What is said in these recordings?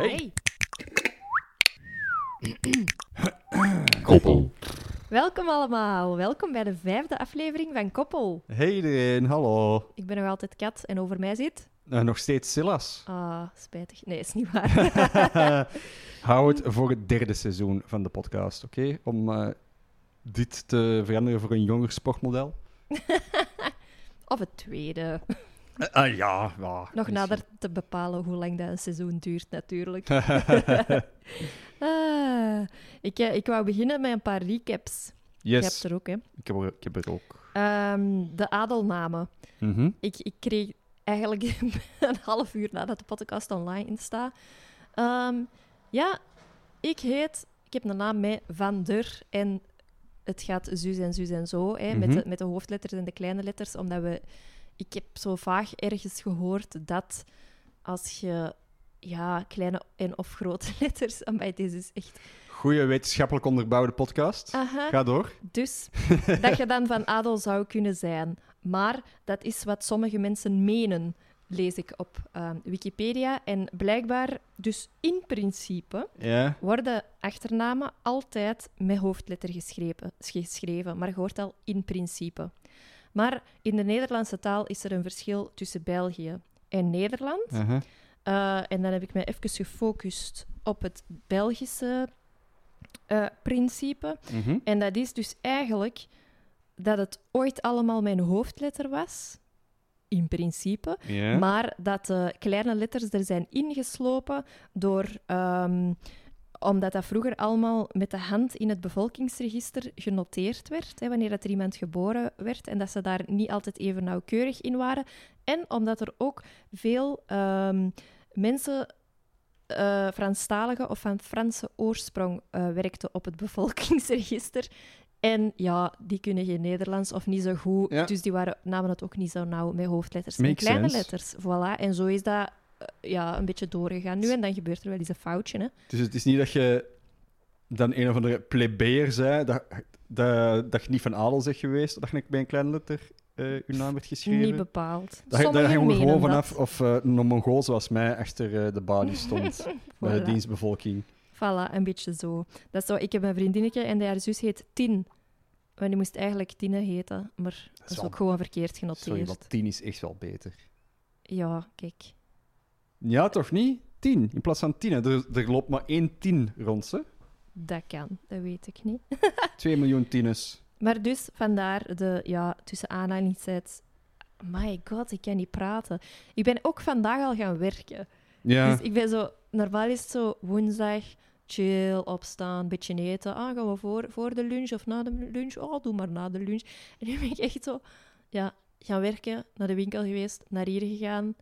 Hey. Koppel. Welkom allemaal. Welkom bij de vijfde aflevering van Koppel. Hey iedereen, hallo. Ik ben nog altijd Kat en over mij zit... Eh, nog steeds Silas. Ah, spijtig. Nee, is niet waar. Hou het voor het derde seizoen van de podcast, oké? Om eh, dit te veranderen voor een jonger sportmodel. of het tweede. Eh, ah, ja, ja. Nog nader te bepalen hoe lang dat een seizoen duurt, natuurlijk. Ah, ik, eh, ik wou beginnen met een paar recaps. Je hebt yes, er ook, hè. ik heb, ik heb er ook. Ehm, de adelnamen. Mhm. Ik, ik kreeg eigenlijk een half uur nadat de podcast online staat. Ehm, ja, ik heet... Ik heb een naam met Van der en het gaat zus en zus en zo, hè, met, Mhm. de, met de hoofdletters en de kleine letters, omdat we... Ik heb zo vaag ergens gehoord dat als je ja, kleine en of grote letters... Amai, deze is echt... Goeie wetenschappelijk onderbouwde podcast. Aha. Ga door. Dus dat je dan van adel zou kunnen zijn. Maar dat is wat sommige mensen menen, lees ik op ehm, Wikipedia. En blijkbaar, dus in principe, Ja. worden achternamen altijd met hoofdletter geschreven, geschreven. Maar je hoort al in principe. Maar in de Nederlandse taal is er een verschil tussen België en Nederland. Eh, en dan heb ik me even gefocust op het Belgische eh, principe. Mhm. En dat is dus eigenlijk dat het ooit allemaal mijn hoofdletter was, in principe. Maar dat de kleine letters er zijn ingeslopen door... ehm, omdat dat vroeger allemaal met de hand in het bevolkingsregister genoteerd werd, hè, wanneer dat er iemand geboren werd, en dat ze daar niet altijd even nauwkeurig in waren. En omdat er ook veel ehm, mensen, eh Franstaligen of van Franse oorsprong, eh, werkten op het bevolkingsregister. En ja, die kunnen geen Nederlands of niet zo goed, Ja. dus die waren, namen het ook niet zo nauw met hoofdletters en Makes kleine sense. letters. Voilà. En zo is dat ja, een beetje doorgegaan nu. En dan gebeurt er wel eens een foutje. Hè? Dus het is niet dat je dan een of andere plebeer zei, dat, dat, dat je niet van adel zegt geweest, dat je bij een kleine letter eh je naam werd geschreven. Niet bepaald. Daar, daar Sommigen hangen we menen gewoon dat. vanaf of eh, een Mongool zoals mij achter eh, de balie stond bij de dienstbevolking. Voilà, een beetje zo. Dat zo. Ik heb een vriendinnetje en haar zus heet Tin. Maar die moest eigenlijk Tine heten, maar dat is, wel- ook gewoon verkeerd Sorry, genoteerd. wat tien is echt wel beter. Ja, kijk. Ja, toch niet? Tien, in plaats van tien. hè. Er, er loopt maar één tien rond, hè? Dat kan, dat weet ik niet. Twee miljoen tieners. Maar dus vandaar de, ja, tussen aanhalingstekens... My god, ik kan niet praten. Ik ben ook vandaag al gaan werken. Ja, Dus ik ben zo... Normaal is het zo woensdag, chill, opstaan, beetje eten. Ah, gaan we voor, voor de lunch of na de lunch? Oh, doe maar na de lunch. En nu ben ik echt zo... Ja, gaan werken, naar de winkel geweest, naar hier gegaan.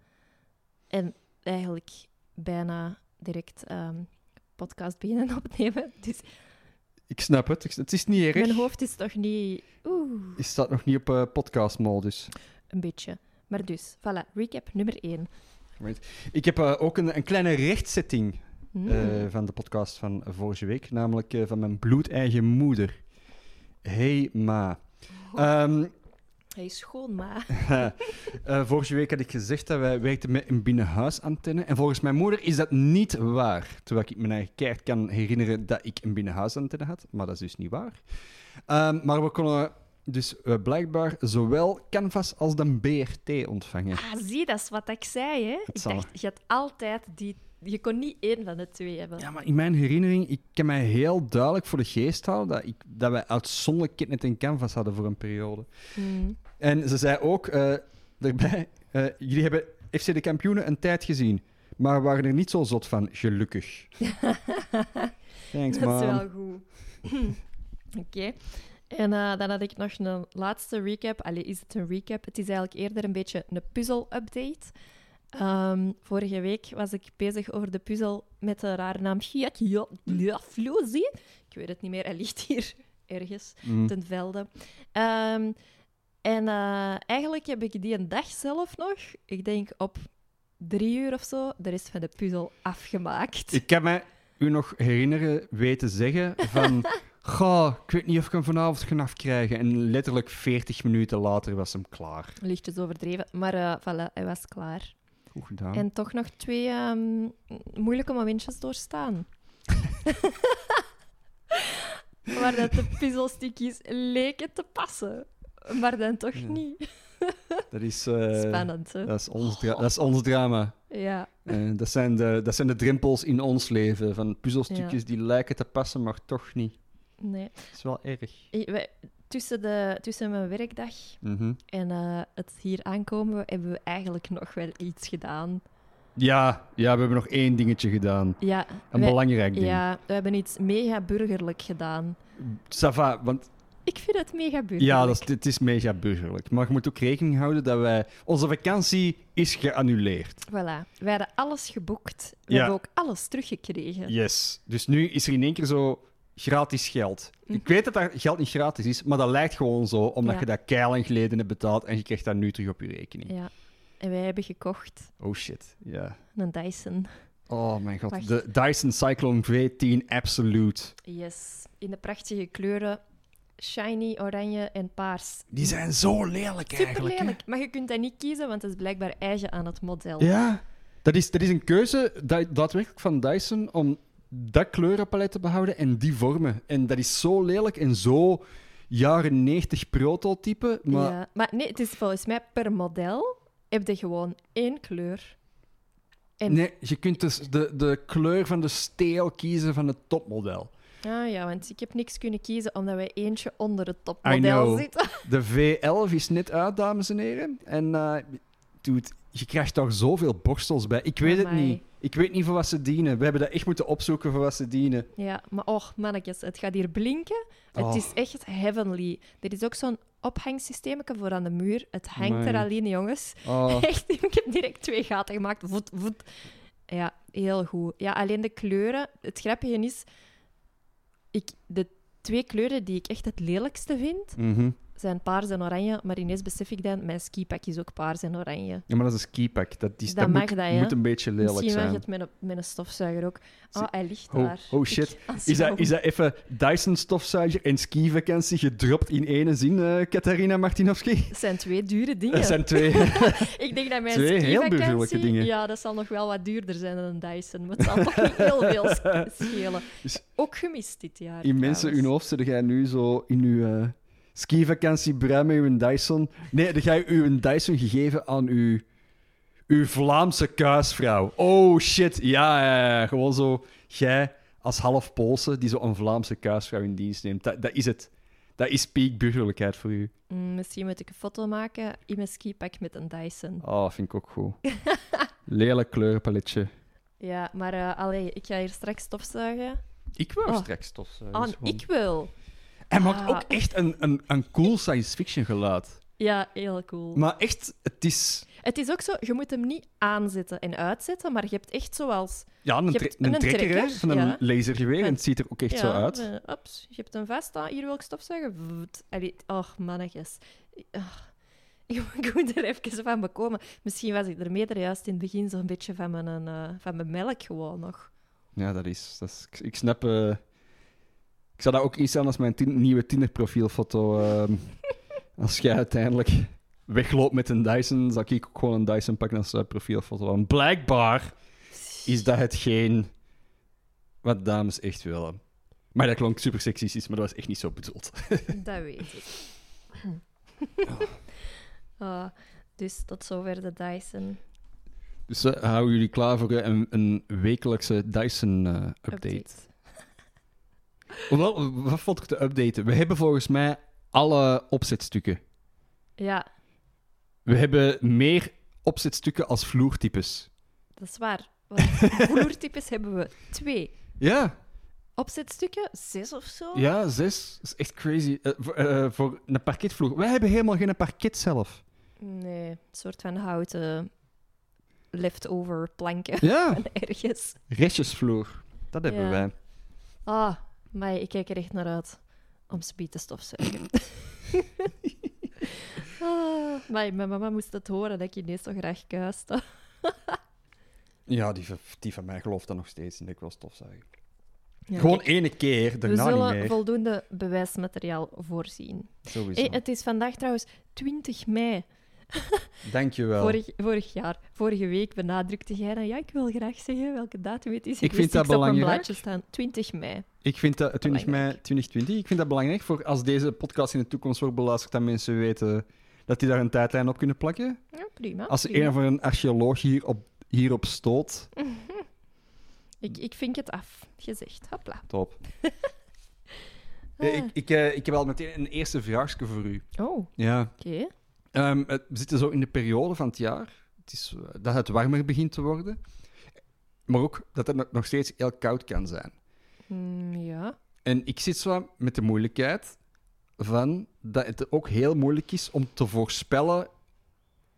En eigenlijk bijna direct ehm, podcast beginnen opnemen. Dus ik snap het. Ik- Het is niet erg. mijn hoofd is toch niet... Oeh, Je staat nog niet op eh, podcastmodus. een beetje. Maar dus, voilà, recap nummer 1. Ik heb eh, ook een, een kleine rechtzetting Hmm. eh, van de podcast van vorige week, namelijk van mijn bloedeigen moeder. Hey ma. Ehm, Hij is schoon, maar... eh, vorige week had ik gezegd dat wij werkten met een binnenhuisantenne. En volgens mijn moeder is dat niet waar. Terwijl ik me eigen keihard kan herinneren dat ik een binnenhuisantenne had. Maar dat is dus niet waar. Ehm, maar we konden dus eh, blijkbaar zowel Canvas als de BRT ontvangen. Ah, zie, dat is wat ik zei, hè? Ik zal. dacht, je had altijd die... Je kon niet één van de twee hebben. Ja, maar in mijn herinnering, ik kan mij heel duidelijk voor de geest houden dat, ik, dat wij uitzonderlijk Kidnet en Canvas hadden voor een periode. Hmm. En ze zei ook eh erbij, eh, jullie hebben FC de kampioenen een tijd gezien, maar waren er niet zo zot van, gelukkig. Thanks, Dat is man. wel goed. Oké. En eh, dan had ik nog een laatste recap. Allee, is het een recap? Het is eigenlijk eerder een beetje een puzzel-update. Ehm, vorige week was ik bezig over de puzzel met de rare naam Giacchiaflozi. Ik weet het niet meer, hij ligt hier ergens Mm. ten velde. Ehm, en eh, eigenlijk heb ik die een dag zelf nog, ik denk op drie uur of zo, de rest van de puzzel afgemaakt. Ik kan me u nog herinneren, weten zeggen van... Goh, ik weet niet of ik hem vanavond kan afkrijgen. En letterlijk 40 minuten later was hem klaar. Lichtjes overdreven, maar eh voilà, hij was klaar. Goed gedaan. En toch nog twee ehm, moeilijke momentjes doorstaan. Waar dat de puzzelstukjes leken te passen. Maar dan toch Ja. niet. Dat is, eh, Spannend, hè? dat, is ons dra- dat is ons drama. Ja. Eh, dat, zijn de, dat zijn de drempels in ons leven. Van puzzelstukjes die lijken te passen, maar toch niet. Nee. Dat is wel erg. Wij- tussen, de, tussen mijn werkdag Mhm. en eh, het hier aankomen hebben we eigenlijk nog wel iets gedaan. ja, ja, we hebben nog één dingetje gedaan. Ja, Een wij- belangrijk ding. ja, we hebben iets mega burgerlijk gedaan. Ça va, want Ik vind het mega burgerlijk. ja, dat is, het is mega burgerlijk. Maar je moet ook rekening houden dat wij... Onze vakantie is geannuleerd. Voilà. We hadden alles geboekt. We Ja. hebben ook alles teruggekregen. Yes. Dus nu is er in één keer zo gratis geld. Mhm. Ik weet dat dat geld niet gratis is, maar dat lijkt gewoon zo, omdat Ja. je dat keilang geleden hebt betaald en je krijgt dat nu terug op je rekening. Ja. En wij hebben gekocht Oh shit, ja. een Dyson. Oh mijn god. Wacht. De Dyson Cyclone V10 Absolute. Yes. In de prachtige kleuren shiny, oranje en paars. Die zijn zo lelijk Super eigenlijk. hè? lelijk. Maar je kunt dat niet kiezen, want het is blijkbaar eigen aan het model. Ja, dat is, dat is een keuze da- daadwerkelijk van Dyson om dat kleurenpalet te behouden en die vormen. En dat is zo lelijk en zo jaren 90 prototype. Maar Ja, maar nee, het is volgens mij per model heb je gewoon één kleur. En, nee, je kunt dus de, de kleur van de steel kiezen van het topmodel. Ah ja, want ik heb niks kunnen kiezen omdat wij eentje onder het topmodel zitten. De V11 is net uit, dames en heren. En eh dude, je krijgt daar zoveel borstels bij. Ik weet het niet. Ik weet niet voor wat ze dienen. We hebben dat echt moeten opzoeken voor wat ze dienen. Ja, maar och, mannetjes, het gaat hier blinken. Het Oh. is echt heavenly. Er is ook zo'n ophangsysteem voor aan de muur. Het hangt Amai. er alleen, jongens. Oh. Echt, ik heb direct twee gaten gemaakt. Voet, voet. Ja, heel goed. Ja, alleen de kleuren. Het grappige is, ik, de twee kleuren die ik echt het lelijkste vind, Mhm. Zijn paars en oranje. Maar ineens besef ik dan, mijn skipak is ook paars en oranje. Ja, maar dat is een skipak. Dat, is, Dat dat, mag moet, dat, hè? moet een beetje lelijk Misschien mag zijn. het met een, met een stofzuiger ook. Oh, hij ligt Oh, daar. oh, shit. Is dat, is dat even Dyson stofzuiger en skivakantie gedropt in ene zin, eh Katarina Martinovski? Het zijn twee dure dingen. Dat zijn twee. Ik denk dat mijn Twee heel burgerlijke dingen. Ja, dat zal nog wel wat duurder zijn dan een Dyson. Maar het zal nog niet heel veel sch- schelen. Dus- Ook gemist dit jaar. in mensen, uw hoofd jij nu zo in uw eh, skivakantie bruin met uw Dyson. Nee, dan ga je uw Dyson gegeven aan uw, uw Vlaamse kuisvrouw. Oh shit, ja, ja, ja. gewoon zo. Jij als half Poolse die zo een Vlaamse kuisvrouw in dienst neemt. Dat, dat is het. Dat is peak burgerlijkheid voor u. Mm, misschien moet ik een foto maken in mijn skipak met een Dyson. Oh, vind ik ook goed. Lelijk kleurenpaletje. Ja, maar eh allee, ik ga hier straks stofzuigen. Ik wil Oh. straks stofzuigen. Ah, ik wil. Hij maakt Ah. ook echt een, een, een cool science fiction geluid. Ja, heel cool. Maar echt, het is... Het is ook zo, je moet hem niet aanzetten en uitzetten, maar je hebt echt zoals... Ja, een, tre- een, een trekker, van een ja. lasergeweer. En het ziet er ook echt ja, zo uit. eh, ups, je hebt hem vast, ah, hier wil ik stofzuigen. Och, mannetjes. Ah, ik moet er even van bekomen. Misschien was ik er juist in het begin zo'n beetje van mijn, eh, van mijn melk gewoon nog. Ja, dat is... Dat is ik, ik snap... eh, ik zou dat ook instellen als mijn tin- nieuwe Tinder-profielfoto. ehm, als jij uiteindelijk wegloopt met een Dyson, zal ik ook gewoon een Dyson pakken als eh, profielfoto. Want blijkbaar is dat hetgeen wat dames echt willen. Maar dat klonk super seksistisch, maar dat was echt niet zo bedoeld. Dat weet ik. Ah, dus tot zover de Dyson Dus eh, houden jullie klaar voor eh, een, een wekelijkse Dyson-update? Wel, wat vond ik te updaten? We hebben volgens mij alle opzetstukken. Ja, We hebben meer opzetstukken als vloertypes. dat is waar. Want vloertypes hebben we twee. Ja, Opzetstukken, zes of zo. ja zes. Dat is echt crazy. Eh, voor, eh, voor een parketvloer. Wij hebben helemaal geen parket zelf. Nee, een soort van houten leftover planken Ja, van ergens. restjesvloer. Dat hebben Ja. wij. Ah, maar ik kijk er echt naar uit om speed te stofzuigen. ah, maar mijn mama moest het horen dat ik ineens zo graag kuiste. Ja, die, van- die van mij gelooft dat nog steeds. En ik wil stofzuigen. Ja, Gewoon kijk, ene keer, we daarna niet zullen meer. voldoende bewijsmateriaal voorzien. Sowieso. Hey, het is vandaag trouwens 20 mei. Dankjewel. Vorig, vorig jaar, vorige week benadrukte jij dan, ja, ik wil graag zeggen welke datum het is. Ik vind dat op een belangrijk. blaadje staan. 20 mei. Ik vind dat 20 mei Belangrijk. 2020, ik vind dat belangrijk voor als deze podcast in de toekomst wordt beluisterd, dat mensen weten dat die daar een tijdlijn op kunnen plakken. Ja, prima. Als er prima. een of andere archeoloog hierop, hierop stoot, ik, ik vink het af, gezegd. Hopla. top. Ah. Ik, ik, eh, ik heb al meteen een eerste vraagje voor u. Oh, oké. Ja. Het- we zitten zo in de periode van het jaar het is, eh, dat het warmer begint te worden, maar ook dat het nog- steeds heel koud kan zijn. Mm, ja. En ik zit zo met de moeilijkheid van dat het ook heel moeilijk is om te voorspellen: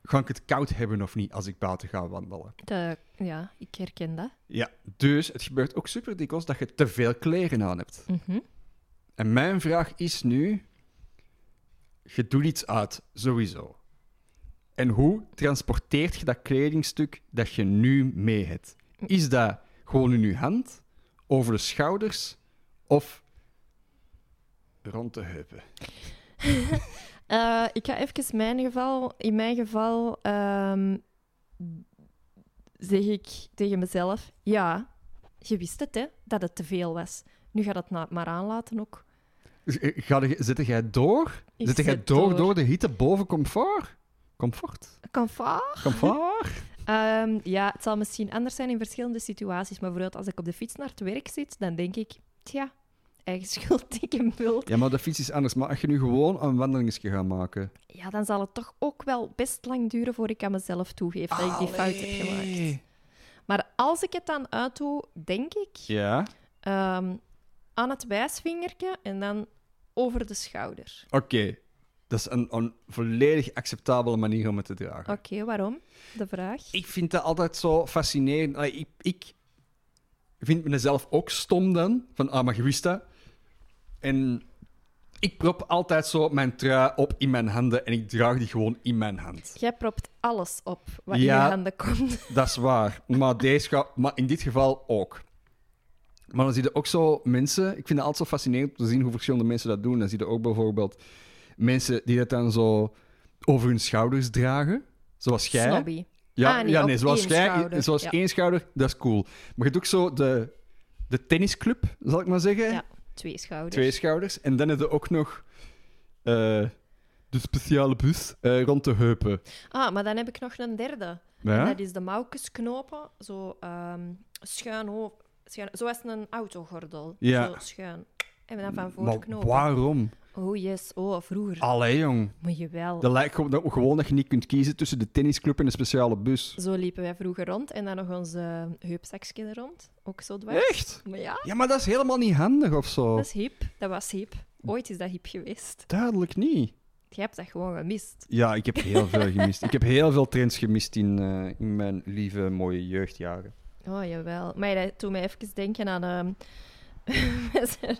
ga ik het koud hebben of niet als ik buiten ga wandelen? De, ja, ik herken dat. Ja, dus het gebeurt ook super dikwijls dat je te veel kleren aan hebt. Mhm. En mijn vraag is nu: je doet iets uit, sowieso. En hoe transporteert je dat kledingstuk dat je nu mee hebt? Is dat gewoon in je hand, over de schouders of rond de heupen? Eh, ik ga even mijn geval. In mijn geval ehm, zeg ik tegen mezelf: ja, je wist het, hè, dat het te veel was. Nu gaat het na- maar aanlaten ook. Ga jij door? Zet jij door, door. door de hitte boven comfort? Comfort? Comfort. Comfort? Ehm, ja, het zal misschien anders zijn in verschillende situaties. Maar bijvoorbeeld als ik op de fiets naar het werk zit, dan denk ik: tja, eigen schuld, dik en bult. ja, maar de fiets is anders. Maar als je nu gewoon een wandelingetje gaat maken... Ja, dan zal het toch ook wel best lang duren voor ik aan mezelf toegeef dat ik die fout heb gemaakt. Maar als ik het dan uitdoe, denk ik Ja? ehm, aan het wijsvingertje en dan over de schouder. Oké. Dat is een, een volledig acceptabele manier om het te dragen. Oké, waarom? De vraag. Ik vind dat altijd zo fascinerend. Allee, ik, ik vind mezelf ook stom dan. Van, ah, maar je wist dat. En ik prop altijd zo mijn trui op in mijn handen en ik draag die gewoon in mijn hand. Jij propt alles op wat in je handen komt. Dat is waar. Maar, deze ga- maar in dit geval ook. Maar dan zie je ook zo mensen... Ik vind het altijd zo fascinerend om te zien hoe verschillende mensen dat doen. Dan zie je ook bijvoorbeeld mensen die dat dan zo over hun schouders dragen. Zoals jij. Snobby. Ja, Ah, nee, ja nee, zoals jij, schouder, zoals ja. één schouder, dat is cool. Maar je hebt ook zo de, de tennisclub, zal ik maar zeggen. Ja, twee schouders. Twee schouders. En dan heb je ook nog eh, de speciale bus eh, rond de heupen. Ah, maar dan heb ik nog een derde. En dat is de mouwtjes knopen, zo ehm, schuin over. Schuin, zoals een autogordel. Ja. Zo schuin. En dan van voor Maar knopen. waarom? Oh yes, oh vroeger. Allee, jong. Moet je wel. Dat lijkt gewoon dat, je niet kunt kiezen tussen de tennisclub en de speciale bus. Zo liepen wij vroeger rond en dan nog ons eh, heupzakje er rond. Ook zo dwars. Echt? Maar ja, Ja, maar dat is helemaal niet handig of zo. dat is hip. Dat was hip. Ooit is dat hip geweest. Duidelijk niet. Je hebt dat gewoon gemist. Ja, ik heb heel veel gemist. Ik heb heel veel trends gemist in, eh, in mijn lieve, mooie jeugdjaren. Oh, jawel. Maar dat doet mij even denken aan... ehm,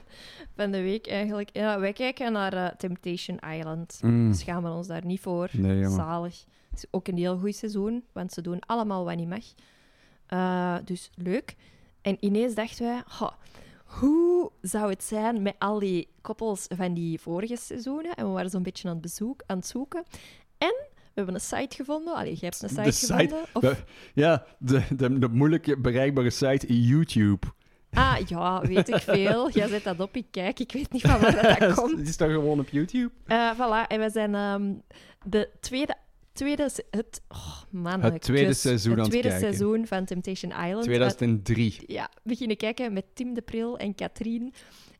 van de week eigenlijk... Ja, wij kijken naar eh, Temptation Island. Mm. Schamen we ons daar niet voor. Nee. Zalig. Het is ook een heel goed seizoen, want ze doen allemaal wat niet mag. Eh, dus leuk. En ineens dachten wij, "Ha, hoe zou het zijn met al die koppels van die vorige seizoenen? En we waren zo'n beetje aan het, bezoek, aan het zoeken. En hebben een site gevonden. Allee, jij hebt een site De site- gevonden. Of, Ja, de, de, bereikbare site YouTube. Ah, ja, weet ik veel. Jij zet dat op, ik kijk. Ik weet niet van waar dat komt. Het is toch gewoon op YouTube? Eh voilà, en we zijn ehm, de tweede... Tweede, het, oh man, Het tweede kus. seizoen Het tweede seizoen van Temptation Island. 2003. We- ja, we beginnen kijken met Tim de Pril en Katrien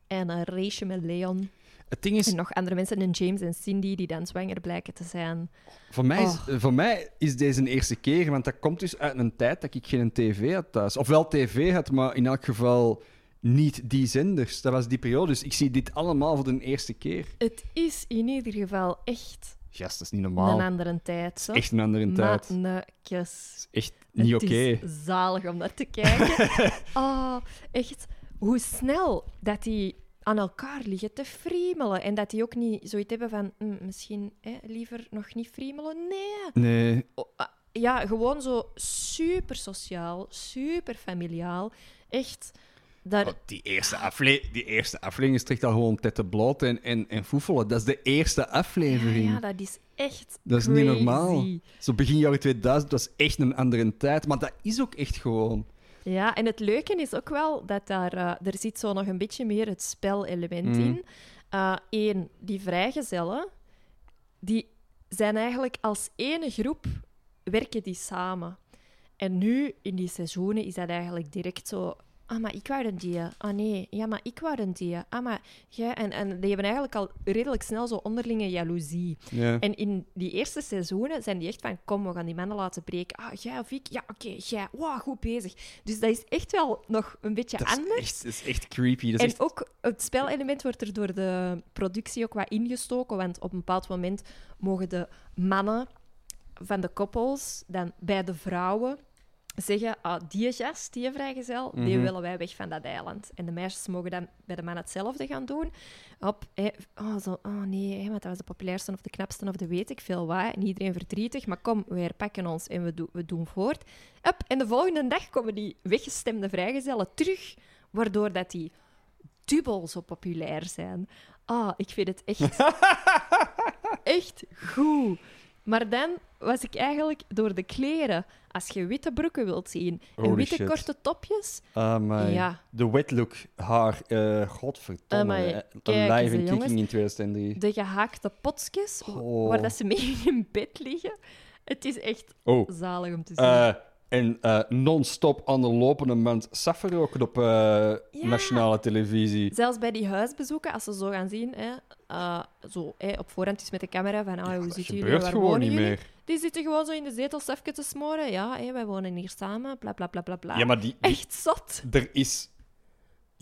en uh, Rachel en Leon. Het ding is, En nog andere mensen, en James en Cindy, die dan zwanger blijken te zijn. voor mij is, Oh. voor mij is deze een eerste keer, want dat komt dus uit een tijd dat ik geen tv had thuis. Of wel tv had, maar in elk geval niet die zenders. Dat was die periode, dus ik zie dit allemaal voor de eerste keer. Het is in ieder geval echt Gast, dat is niet normaal. een andere tijd. Zo. Echt een andere tijd. Dat Mannekes. is echt niet Het oké. is zalig om naar te kijken. oh, echt, hoe snel dat die aan elkaar liggen te friemelen. En dat die ook niet zoiets hebben van, "Hm, misschien hè, liever nog niet friemelen. Nee. Nee, Oh, ah, ja, gewoon zo super sociaal, super familiaal. Echt Daar, Oh, die, eerste afle die eerste aflevering is echt al gewoon tetten bloot en, en, en foefelen. Dat is de eerste aflevering. ja, dat is echt Dat is niet normaal. Zo begin jaren 2000 was echt een andere tijd. Maar dat is ook echt gewoon. Ja, en het leuke is ook wel dat daar, eh, er zit zo nog een beetje meer het spelelement Mhm. in. Eén, die vrijgezellen, die zijn eigenlijk als ene groep, werken die samen. En nu, in die seizoenen, is dat eigenlijk direct zo... Ah, maar ik wou een die. Ah, nee. Ja, maar ik wou een die. Ah, maar jij... En, en die hebben eigenlijk al redelijk snel zo onderlinge jaloezie. Ja. En in die eerste seizoenen zijn die echt van, kom, we gaan die mannen laten breken. Ah, jij of ik? Ja, oké, jij. Wow, goed bezig. Dus dat is echt wel nog een beetje Dat is, anders. echt, dat is echt creepy. Dat is En echt... ook het spelelement wordt er door de productie ook wat ingestoken, want op een bepaald moment mogen de mannen van de koppels dan bij de vrouwen zeggen, ah, die gast, die vrijgezel, die Mhm. willen wij weg van dat eiland. En de meisjes mogen dan bij de man hetzelfde gaan doen. Op, oh, zo, oh nee, hé, want dat was de populairste of de knapste of de weet ik veel wat. En iedereen verdrietig, maar kom, we herpakken ons en we, doen we doen voort. Up, en de volgende dag komen die weggestemde vrijgezellen terug, waardoor dat die dubbel zo populair zijn. Ah, ik vind het echt, echt goed. Maar dan was ik eigenlijk door de kleren. Als je witte broeken wilt zien en Holy witte shit. korte topjes, Amai. Ja. De wet look, haar, eh godverdomme. Amai, eh, kijk eens, hè, kicking in 2003. de gehaakte potjes, Oh. waar dat ze mee in bed liggen. Het is echt Oh, zalig om te zien. eh, en eh, non-stop aan de lopende band saffen roken op eh, nationale televisie. Zelfs bij die huisbezoeken, als ze zo gaan zien, hè, eh, zo, hè, op voorhand is met de camera van ah, hoe zitten jullie, waar gewoon wonen niet jullie? meer. Die zitten gewoon zo in de zetel even te smoren. Ja, wij wonen hier samen, bla bla bla bla bla. Ja, maar die, die- Echt zot. er is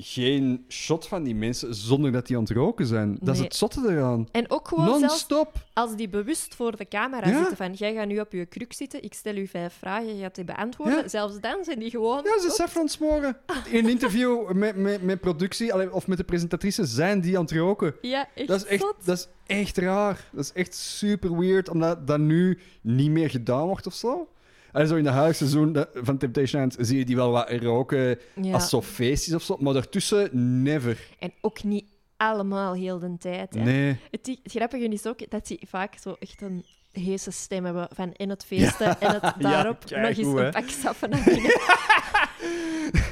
geen shot van die mensen zonder dat die aan het roken zijn. Dat is Nee. het zotte eraan. En ook gewoon zelfs Non-stop. als die bewust voor de camera Ja. zitten van jij gaat nu op je kruk zitten, ik stel u vijf vragen, je gaat die beantwoorden. Ja. Zelfs dan zijn die gewoon... Ja, ze saffron smoren. In een interview met, met, met productie allee, of met de presentatrice zijn die aan het roken. Ja, echt, Dat is echt, zot. dat is echt raar. Dat is echt super weird, omdat dat nu niet meer gedaan wordt of zo. En zo in de huisseizoen de- van Temptation Island zie je die wel wat roken Ja. als zo feestjes of zo, maar daartussen never. En ook niet allemaal heel de tijd. Hè. Nee. Het, het grappige is ook dat die vaak zo echt een heese stem hebben van in het feesten en het daarop kijk nog eens hoe, een pak naar binnen.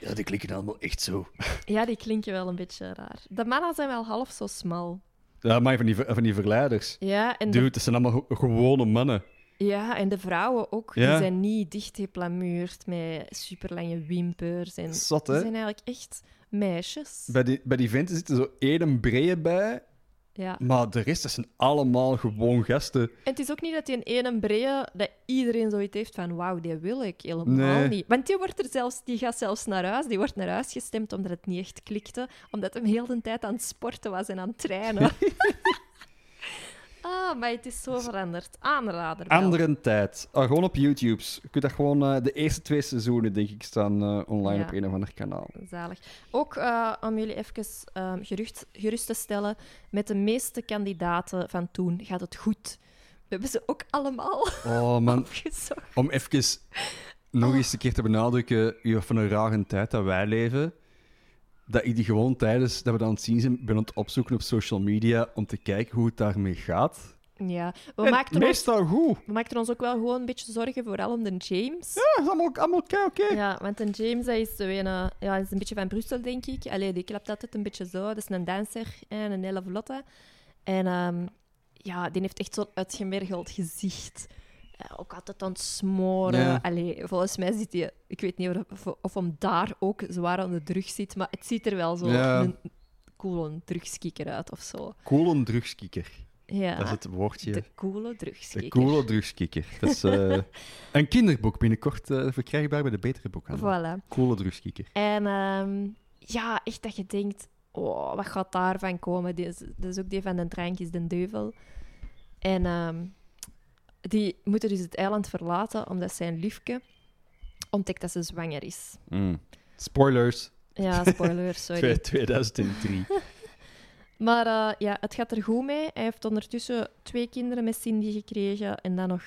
Ja, die klinken allemaal echt zo. Ja, die klinken wel een beetje raar. De mannen zijn wel half zo smal. Ja, maar van die, van die verleiders. Ja, en de, Dude, dat zijn allemaal ge- gewone mannen. Ja, en de vrouwen ook. Ja. Die zijn niet dichtgeplamuurd met superlange wimpers. En Zot, die hè? zijn eigenlijk echt meisjes. Bij die, bij die venten zitten zo één breie bij, Ja. maar de rest dat zijn allemaal gewoon gasten. En het is ook niet dat die een ene breie, dat iedereen zoiets heeft van wauw, die wil ik helemaal Nee. niet. Want die, wordt er zelfs, die gaat zelfs naar huis, die wordt naar huis gestemd omdat het niet echt klikte, omdat hij heel de tijd aan het sporten was en aan het trainen. ah, maar het is zo veranderd. Aanrader. wel. Andere tijd. Ah, gewoon op YouTube. Je kunt dat gewoon... eh, de eerste twee seizoenen, denk ik, staan eh, online Ja. op een of ander kanaal. Zalig. Ook eh, om jullie even ehm, gerust, gerust te stellen, met de meeste kandidaten van toen gaat het goed. We hebben ze ook allemaal Oh, man. opgezocht. Om even nog eens een keer te benadrukken van een rare tijd dat wij leven, dat ik die gewoon tijdens dat we dat aan het zien zijn, ben aan het opzoeken op social media om te kijken hoe het daarmee gaat. Ja, we En maakten, ons, meestal goed. we maakten ons ook wel gewoon een beetje zorgen, vooral om de James. Ja, dat is allemaal, allemaal oké. oké. Ja, want een James dat is, een, eh, ja, is een beetje van Brussel, denk ik. Allee, die klapt altijd een beetje zo. Dat is een danser en een hele vlotte. En ehm, ja, die heeft echt zo'n uitgemergeld gezicht. Eh, ook altijd aan het smoren. Ja. Allee, volgens mij zit hij... Ik weet niet of, of, hem daar ook zwaar aan de drug zit, maar het ziet er wel zo Ja. een coole drugskikker uit of zo. Coole drugskikker. Ja, Dat is het woordje. de coole De drugskikker. coole drugskikker. Dat is eh, een kinderboek binnenkort eh, verkrijgbaar bij de betere boekhandel. Voilà. Coole drugskikker. En ehm, ja, echt dat je denkt, oh, wat gaat daarvan komen? Dat is ook die van de drankjes, de duivel. En ehm, die moeten dus het eiland verlaten omdat zijn liefke ontdekt dat ze zwanger is. Mm. Spoilers. Ja, spoiler, sorry. 2003. Maar eh, ja, het gaat er goed mee. Hij heeft ondertussen twee kinderen met Cindy gekregen en dan nog...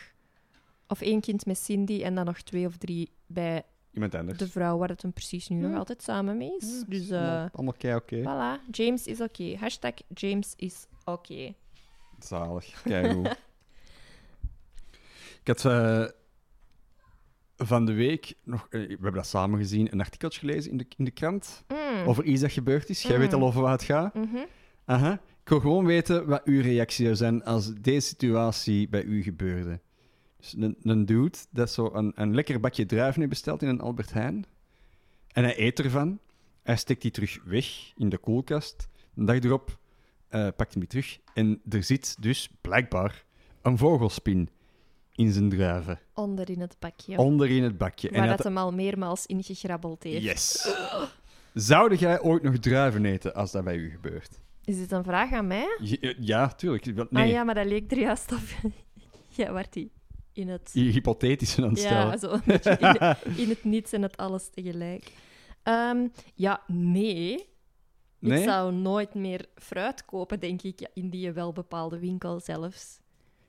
Of één kind met Cindy en dan nog twee of drie bij Iemand anders. de vrouw waar het hem precies nu nog Ja. altijd samen mee is. Ja, Dus allemaal, eh allemaal kei oké. voilà, James is oké. Hashtag James is oké. Zalig. Keigoed. Ik had eh, van de week nog... eh, we hebben dat samen gezien, een artikeltje gelezen in de, in de krant Mm. over iets dat gebeurd is. Jij Mm. weet al over wat het gaat. Aha. Ik wil gewoon weten wat uw reactie zou zijn als deze situatie bij u gebeurde. Dus een, een dude dat zo een, een lekker bakje druiven heeft besteld in een Albert Heijn. En hij eet ervan. Hij steekt die terug weg in de koelkast. Een dag erop eh, pakt hij die terug. En er zit dus blijkbaar een vogelspin in zijn druiven. Onder in het bakje. Onder in het bakje. waar hij dat had- hem al meermaals ingegrabbeld heeft. Yes. Zou jij ooit nog druiven eten als dat bij u gebeurt? Is dit een vraag aan mij? Ja, ja tuurlijk. Nee. Ah ja, maar dat leek er juist op. ja, waar die in het... Hypothetische aan het Ja, stellen. zo. een beetje in, het- in het niets en het alles tegelijk. Ehm, ja, nee. Nee? Ik zou nooit meer fruit kopen, denk ik, in die welbepaalde winkel zelfs.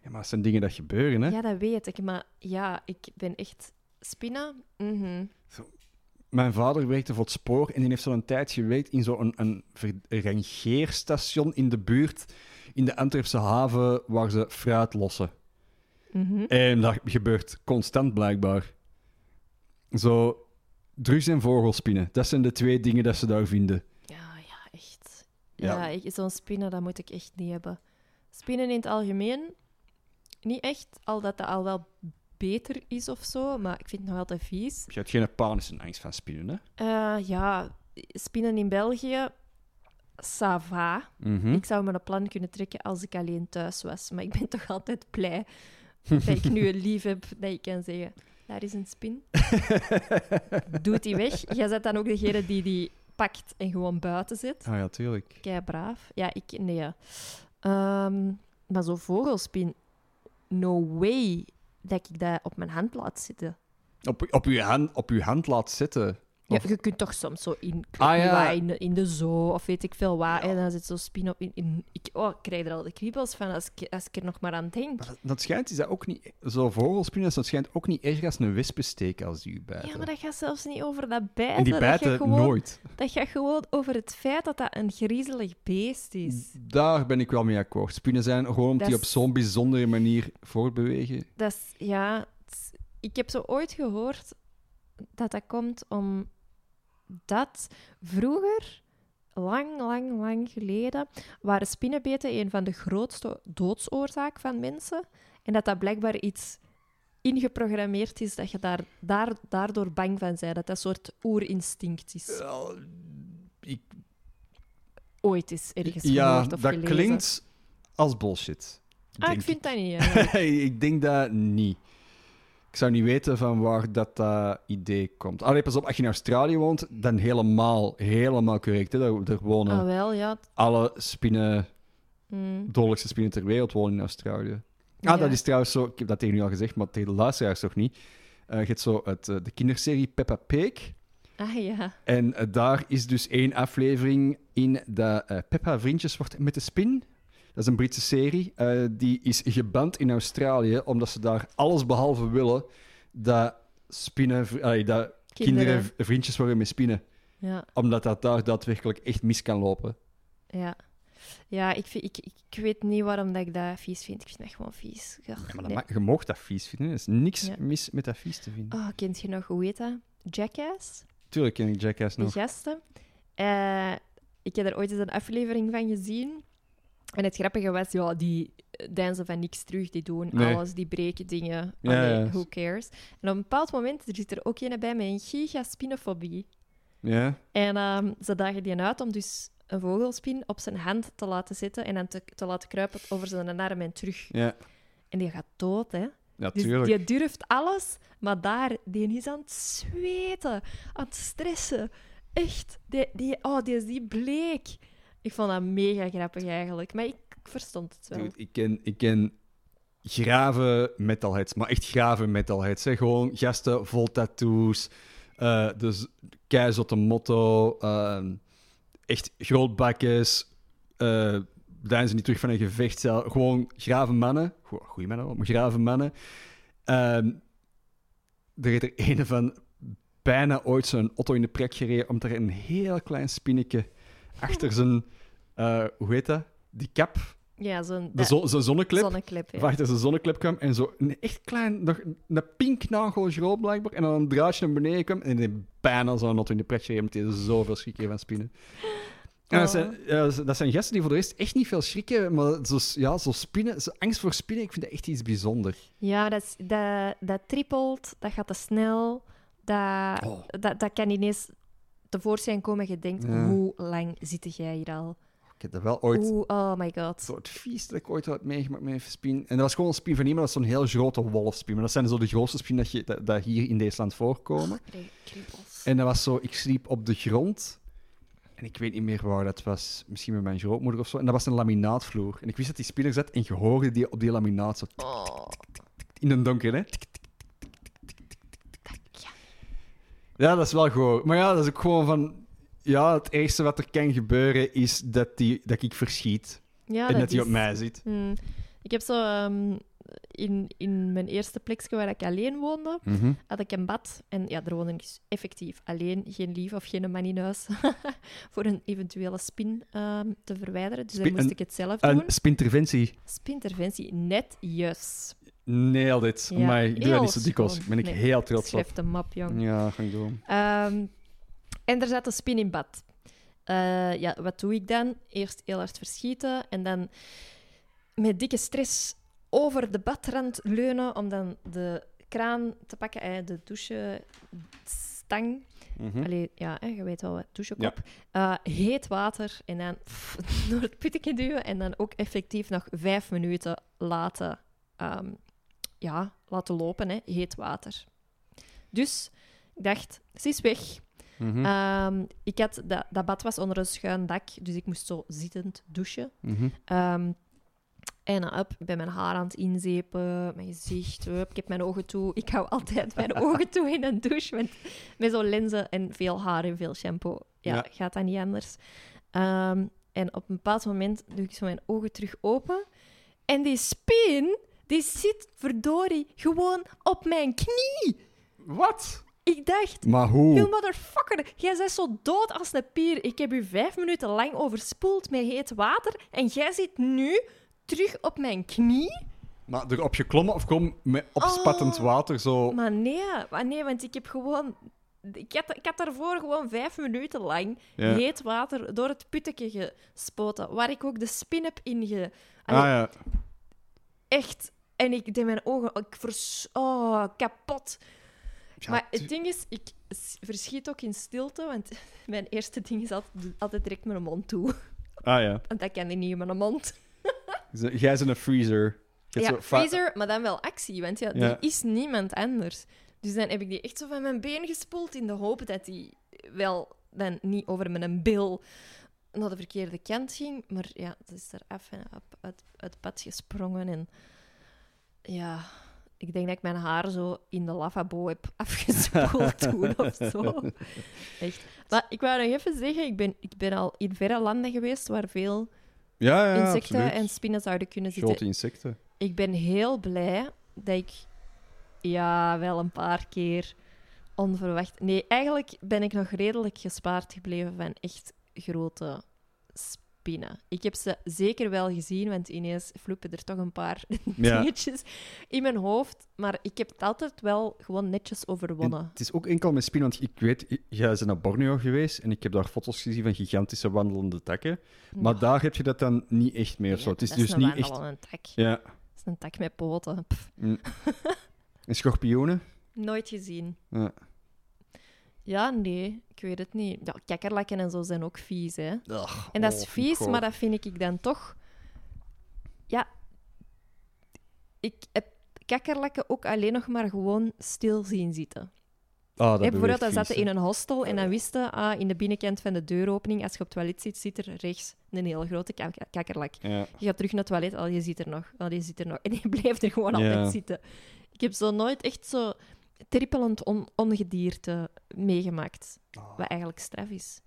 Ja, maar dat zijn dingen dat gebeuren, hè? Ja, dat weet ik. Maar ja, ik ben echt... Spinnen? Mhm. Mijn vader werkte voor het spoor en die heeft zo'n tijd gewerkt in zo'n een, een rangeerstation in de buurt, in de Antwerpse haven, waar ze fruit lossen. Mhm. En dat gebeurt constant, blijkbaar. Zo, drugs en vogelspinnen. Dat zijn de twee dingen dat ze daar vinden. Ja, ja, echt. Ja. Ja, zo'n spinnen, dat moet ik echt niet hebben. Spinnen in het algemeen, niet echt. Al dat dat al wel beter is of zo, maar ik vind het nog altijd vies. Je hebt geen panische angst van spinnen, hè? Eh, ja, spinnen in België, ça va. Mhm. Ik zou me een plan kunnen trekken als ik alleen thuis was. Maar ik ben toch altijd blij dat ik nu een lief heb dat ik kan zeggen... Daar is een spin. Doet die weg. Jij bent dan ook degene die die pakt en gewoon buiten zet. Ah ja, tuurlijk. Kei braaf. Ja, ik... Nee, ja. Ehm, maar zo'n vogelspin... No way dat ik dat op mijn hand laat zitten. Op, op, uw hand, op uw hand laat zitten. Ja, je kunt toch soms zo in, Ah, niet ja. waar, in, de, in de zoo of weet ik veel waar. En dan zit zo'n spin op. In, in, ik, oh, ik krijg er al de kriebels van als ik, als ik er nog maar aan denk. Maar dat, dat schijnt, is dat ook niet... Zo vogelspinnen, dat schijnt ook niet erg als een wespensteek als die u bijten. Ja, maar dat gaat zelfs niet over dat bijten. en die dat bijten gaat gewoon, nooit. Dat gaat gewoon over het feit dat dat een griezelig beest is. Daar ben ik wel mee akkoord. Spinnen zijn gewoon omdat Dat die op zo'n bijzondere manier voortbewegen. Dat is, ja... ik heb zo ooit gehoord dat dat komt om dat vroeger, lang, lang, lang geleden, waren spinnenbeten een van de grootste doodsoorzaken van mensen. En dat dat blijkbaar iets ingeprogrammeerd is dat je daar, daar, daardoor bang van bent. Dat dat een soort oerinstinct is. Wel, ik, Ooit is ergens ja, gehoord of dat gelezen. klinkt als bullshit. Ah, ik vind dat niet. ik denk dat niet. Ik zou niet weten van waar dat, idee komt. Allee, pas op, als je in Australië woont, dan helemaal, helemaal correct. Hè? Daar, daar wonen Ah, wel, ja. alle spinnen, Mm. dodelijkste spinnen ter wereld wonen in Australië. Ah, Ja. dat is trouwens zo, ik heb dat tegen u al gezegd, maar tegen de luisteraars toch niet. Eh, je hebt zo het, eh, de kinderserie Peppa Pig. Ah, ja. En eh, daar is dus één aflevering in dat Peppa vriendjes wordt met de spin. Dat is een Britse serie. Eh, die is geband in Australië, omdat ze daar alles behalve willen dat, spinnen, dat kinderen. Vriendjes worden met spinnen. Ja. Omdat dat daar daadwerkelijk echt mis kan lopen. Ja, ja ik, vind, ik, ik weet niet waarom dat ik dat vies vind. Ik vind dat gewoon vies. Ja, maar nee. je mag dat vies vinden. Er is niks Ja. mis met dat vies te vinden. Oh, kent je nog, hoe heet dat? Jackass? Tuurlijk ken ik Jackass nog. gasten. Eh, ik heb er ooit eens een aflevering van gezien. En het grappige was, ja, die dansen van niks terug. Die doen Nee. alles, die breken dingen. Ja, Allee, ja. who cares? En op een bepaald moment er zit er ook een bij met een gigaspinofobie. Ja? En ehm, ze dagen die uit om dus een vogelspin op zijn hand te laten zitten en dan te, te laten kruipen over zijn arm en terug. Ja, En die gaat dood, hè. ja Dus die durft alles, maar daar, die is aan het zweten, aan het stressen. Echt, die, die, oh, die is die bleek. Ik vond dat mega grappig eigenlijk, maar ik, verstond het wel. Ik, ken, ik ken grave metalheads, maar echt grave metalheads. Hè? Gewoon gasten vol tattoos, eh dus keizotte motto, ehm, echt grootbakkes, eh zijn ze niet terug van een gevecht. Gewoon grave mannen, Go- goeie mannen, maar grave mannen. Ehm er is er een van bijna ooit zo'n auto in de prek gereden, omdat er een heel klein spinnetje achter zijn, eh, hoe heet dat? Die cap, Ja, zo'n de zo- zijn zonneklep. zonneklep. Ja. Of achter zijn zonneklep kwam en zo een echt klein, nog een pink nagel groot blijkbaar. En dan een draadje naar beneden kwam en die bijna zo'n auto in de gereden, omdat hij zoveel schrik van spinnen. En dat, Oh. zijn, ja, dat zijn gasten die voor de rest echt niet veel schrikken, maar zo, ja, zo spinnen, zo angst voor spinnen, ik vind dat echt iets bijzonders. Ja, dat, is, dat, dat trippelt, dat gaat te snel. Dat, Oh. dat, dat kan ineens tevoorschijn komen. Je denkt, Ja. hoe lang zit jij hier al? Ik heb dat wel ooit Oeh, oh my god. Het vies dat ik ooit had meegemaakt met een spin. En dat was gewoon een spin van iemand, dat is zo'n heel grote wolfspin. Maar dat zijn zo de grootste spinnen dat, je, dat, dat hier in deze land voorkomen. En dat was zo, ik sliep op de grond. En ik weet niet meer waar dat was. Misschien met mijn grootmoeder of zo. En dat was een laminaatvloer. En ik wist dat die spin er zat en je hoorde die op die laminaat zo tik, Oh, in een donker, hè. Ja, dat is wel goed. Maar ja, dat is ook gewoon van... Ja, het eerste wat er kan gebeuren is dat, die, dat ik verschiet. ja, en dat hij is- op mij zit. Hmm. Ik heb zo ehm, in, in mijn eerste plekje waar ik alleen woonde, Mhm. had ik een bad. En ja, er woonde ik dus effectief alleen, geen lief of geen man in huis, voor een eventuele spin ehm, te verwijderen. Dus dan moest een- ik het zelf doen. Een spinterventie. Spinterventie, net juist. Nailed it. Ja, maar ik doe dat niet zo dikwijls. ben ik Nee, heel trots op. Schrijf de map, jong. Ja, ga ik doen. Ehm, en er zat een spin in bad. Eh, ja, wat doe ik dan? Eerst heel hard verschieten en dan met dikke stress over de badrand leunen om dan de kraan te pakken, de douchestang. Mhm. Allee, ja, hè, je weet wel wat, douchekop. Eh, heet water en dan pff, door het puttetje duwen en dan ook effectief nog vijf minuten laten, ehm, ja, laten lopen, hè, heet water. Dus ik dacht, ze is weg. Mhm. Ehm, ik had, dat, dat bad was onder een schuin dak, dus ik moest zo zittend douchen. Mhm. Ehm, en dan up, ik ben mijn haar aan het inzepen, mijn gezicht, hup, ik heb mijn ogen toe. Ik hou altijd mijn ogen toe in een douche, met, met zo'n lenzen en veel haar en veel shampoo. Ja, Ja. gaat dat niet anders. Ehm, en op een bepaald moment doe ik zo mijn ogen terug open. En die spin, die zit verdorie gewoon op mijn knie. Wat? Ik dacht, Maar You motherfucker, jij bent zo dood als een pier. Ik heb u vijf minuten lang overspoeld met heet water en jij zit nu terug op mijn knie? Maar erop geklommen of gewoon met opspattend Oh. water zo... Maar nee, maar nee, want ik heb gewoon... Ik had, ik had daarvoor gewoon vijf minuten lang Ja. heet water door het puttetje gespoten, waar ik ook de spin heb in ge... Ah Allee, ja. Echt. En ik deed mijn ogen... Ik vers... Oh, kapot. Ja, maar het ding is, ik verschiet ook in stilte, want mijn eerste ding is altijd, altijd direct mijn mond toe. Ah ja. Want dat kan ik niet in mijn mond. Jij bent een freezer. Ja, freezer, maar dan wel actie, want ja, Ja. er is niemand anders. Dus dan heb ik die echt zo van mijn been gespoeld in de hoop dat die wel dan niet over mijn bil naar de verkeerde kant ging. Maar ja, het is er af en op uit, uit het pad gesprongen. En ja, ik denk dat ik mijn haar zo in de lavabo heb afgespoeld toen of zo. Echt. Maar ik wou nog even zeggen, ik ben, ik ben al in verre landen geweest waar veel Ja, ja, insecten absoluut. en spinnen zouden kunnen zitten. Grote insecten. Ik ben heel blij dat ik ja, wel een paar keer onverwacht. Nee, eigenlijk ben ik nog redelijk gespaard gebleven van echt grote Ik heb ze zeker wel gezien, want ineens vloepen er toch een paar Ja. dingetjes in mijn hoofd. Maar ik heb het altijd wel gewoon netjes En overwonnen. het is ook enkel met spinnen, want ik weet, jij bent naar Borneo geweest en ik heb daar foto's gezien van gigantische wandelende takken. Maar daar heb je dat dan niet echt meer zo. Het is dat dus een niet echt... wandelende tak. Ja. Dat is een tak met poten. Mm. En schorpioenen? nooit gezien. Ja. Ja, nee, ik weet het niet. Ja, kakkerlakken en zo zijn ook vies, hè. En dat is Oh, vies, goh. maar dat vind ik dan toch... Ja, ik heb kakkerlakken ook alleen nog maar gewoon stil zien zitten. Ah, dat Hè, bijvoorbeeld, dan beweegt zaten in een hostel en dan wisten, ah, in de binnenkant van de deuropening, als je op het toilet zit, zit er rechts een heel grote kak- kakkerlak. Ja. Je gaat terug naar het toilet, al je zit er nog, al je zit er nog. En die blijft er gewoon Ja. altijd zitten. Ik heb zo nooit echt zo trippelend on- ongedierte meegemaakt, Ah, wat eigenlijk straf is.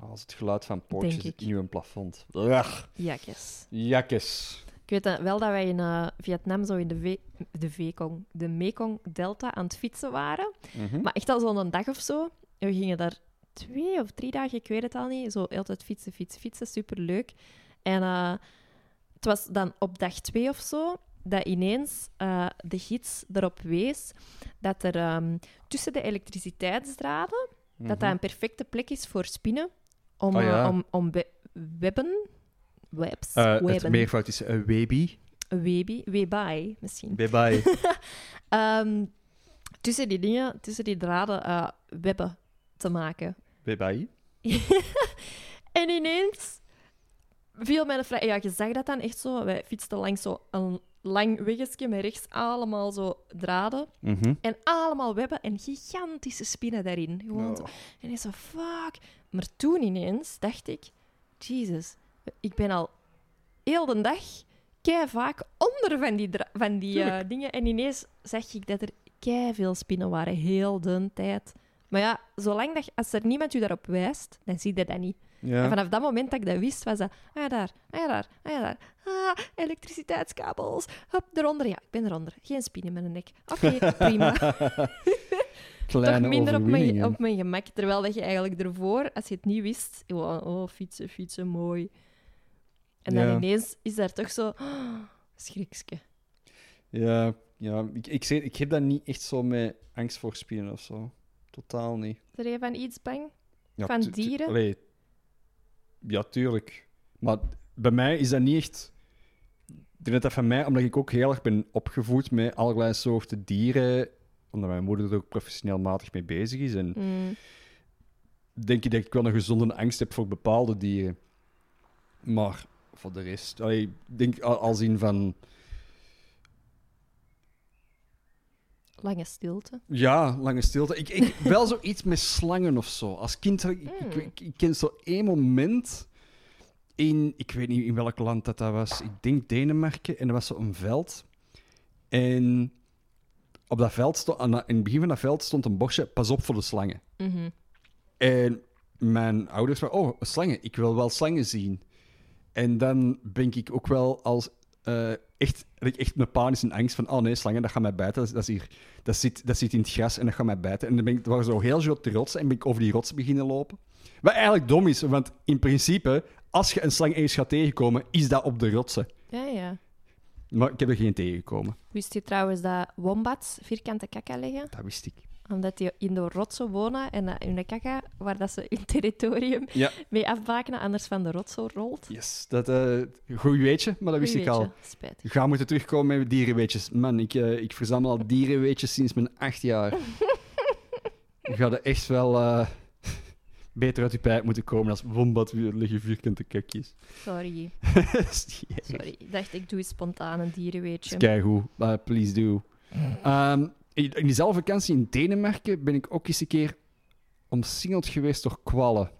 als het geluid van poortjes ik. in uw plafond. Ugh. Jakjes. Jakkes. Ik weet wel dat wij in eh, Vietnam zo in de, V- de Vekong, de Mekong-delta aan het fietsen waren. Mhm. Maar echt al zo'n dag of zo. En we gingen daar twee of drie dagen, ik weet het al niet. Zo altijd fietsen, fietsen, fietsen. Superleuk. En eh, het was dan op dag twee of zo dat ineens eh, de gids erop wees dat er ehm, tussen de elektriciteitsdraden dat dat een perfecte plek is voor spinnen om, Ah, ja. eh, om, om we- webben, webs, het webben, meervoud is uh, webi. webi, webai misschien. Bye. Ehm, tussen die dingen, tussen die draden, webben te maken. bye. En ineens viel mij de vraag... Ja, je zag dat dan echt zo. Wij fietsten langs zo een lang weggesje met rechts allemaal zo draden. Mhm. En allemaal webben en gigantische spinnen daarin. Gewoon. Oh. En ik zo, fuck. Maar toen ineens dacht ik, Jesus, ik ben al heel de dag kei vaak onder van die, van die eh, dingen. En ineens zag ik dat er kei veel spinnen waren, heel de tijd. Maar ja, zolang dat, als er niemand u daarop wijst, dan zie je dat niet. Ja. En vanaf dat moment dat ik dat wist, was dat, ah ja, daar, ah ja, daar, ah ja, daar. Ah, elektriciteitskabels. Hop, eronder. Ja, ik ben eronder. Geen spin in mijn nek. Oké, prima. Toch minder op mijn, op mijn gemak. Terwijl dat je eigenlijk ervoor, als je het niet wist, gewoon, oh, fietsen, fietsen, mooi. En dan Ja. ineens is daar toch zo... Oh, schrikske. Ja, ja ik, ik, zeg, ik heb dat niet echt zo met angst voor spinnen of zo. Totaal niet. Ben je van iets bang? Ja, Van dieren? allee. Ja, tuurlijk. Maar bij mij is dat niet echt... Ik denk dat dat van mij, omdat ik ook heel erg ben opgevoed met allerlei soorten dieren, omdat mijn moeder er ook professioneel matig mee bezig is. En Mm, denk ik dat ik wel een gezonde angst heb voor bepaalde dieren. Maar voor de rest, allee, ik denk al- als in van... lange stilte. Ja, lange stilte. Ik, ik wel zoiets met slangen of zo. Als kind, had ik, ik, Mm. ik, ik ken zo één moment in, ik weet niet in welk land dat, dat was. Ik denk Denemarken. En er was zo een veld. En op dat veld stond, aan, in het begin van dat veld stond een bosje, pas op voor de slangen. Mhm. En mijn ouders waren, oh, slangen, ik wil wel slangen zien. En dan ben ik ook wel als eh, echt, echt mijn panisch in angst van, oh nee, slangen, dat gaat mij bijten. Dat, dat, hier, dat, zit, dat zit in het gras en dat gaat mij bijten. En dan ben ik, waren zo heel grote rotsen en ben ik over die rotsen beginnen lopen. Wat eigenlijk dom is, want in principe, als je een slang eens gaat tegenkomen, is dat op de rotsen. Ja, ja. Maar ik heb er geen tegengekomen. Wist je trouwens dat wombats vierkante kakka leggen? Dat wist ik. Omdat die in de rotsen wonen en hun kakka, waar dat ze hun territorium Ja. mee afbakenen, anders van de rotsen rolt. Yes, dat uh, goed weetje, maar dat wist Goeie ik al. weetje. Spijtig. Ik ga moeten terugkomen met dierenweetjes. Man, ik, eh, ik verzamel al dierenweetjes sinds mijn acht jaar. ik ga er echt wel eh, beter uit je pijp moeten komen als wombat liggen vierkante kakjes. Sorry. Sorry. Ik dacht, ik doe spontaan een dierenweetje. Keigoed, uh, please do. Ehm, in, diezelfde vakantie in Denemarken ben ik ook eens een keer omsingeld geweest door kwallen.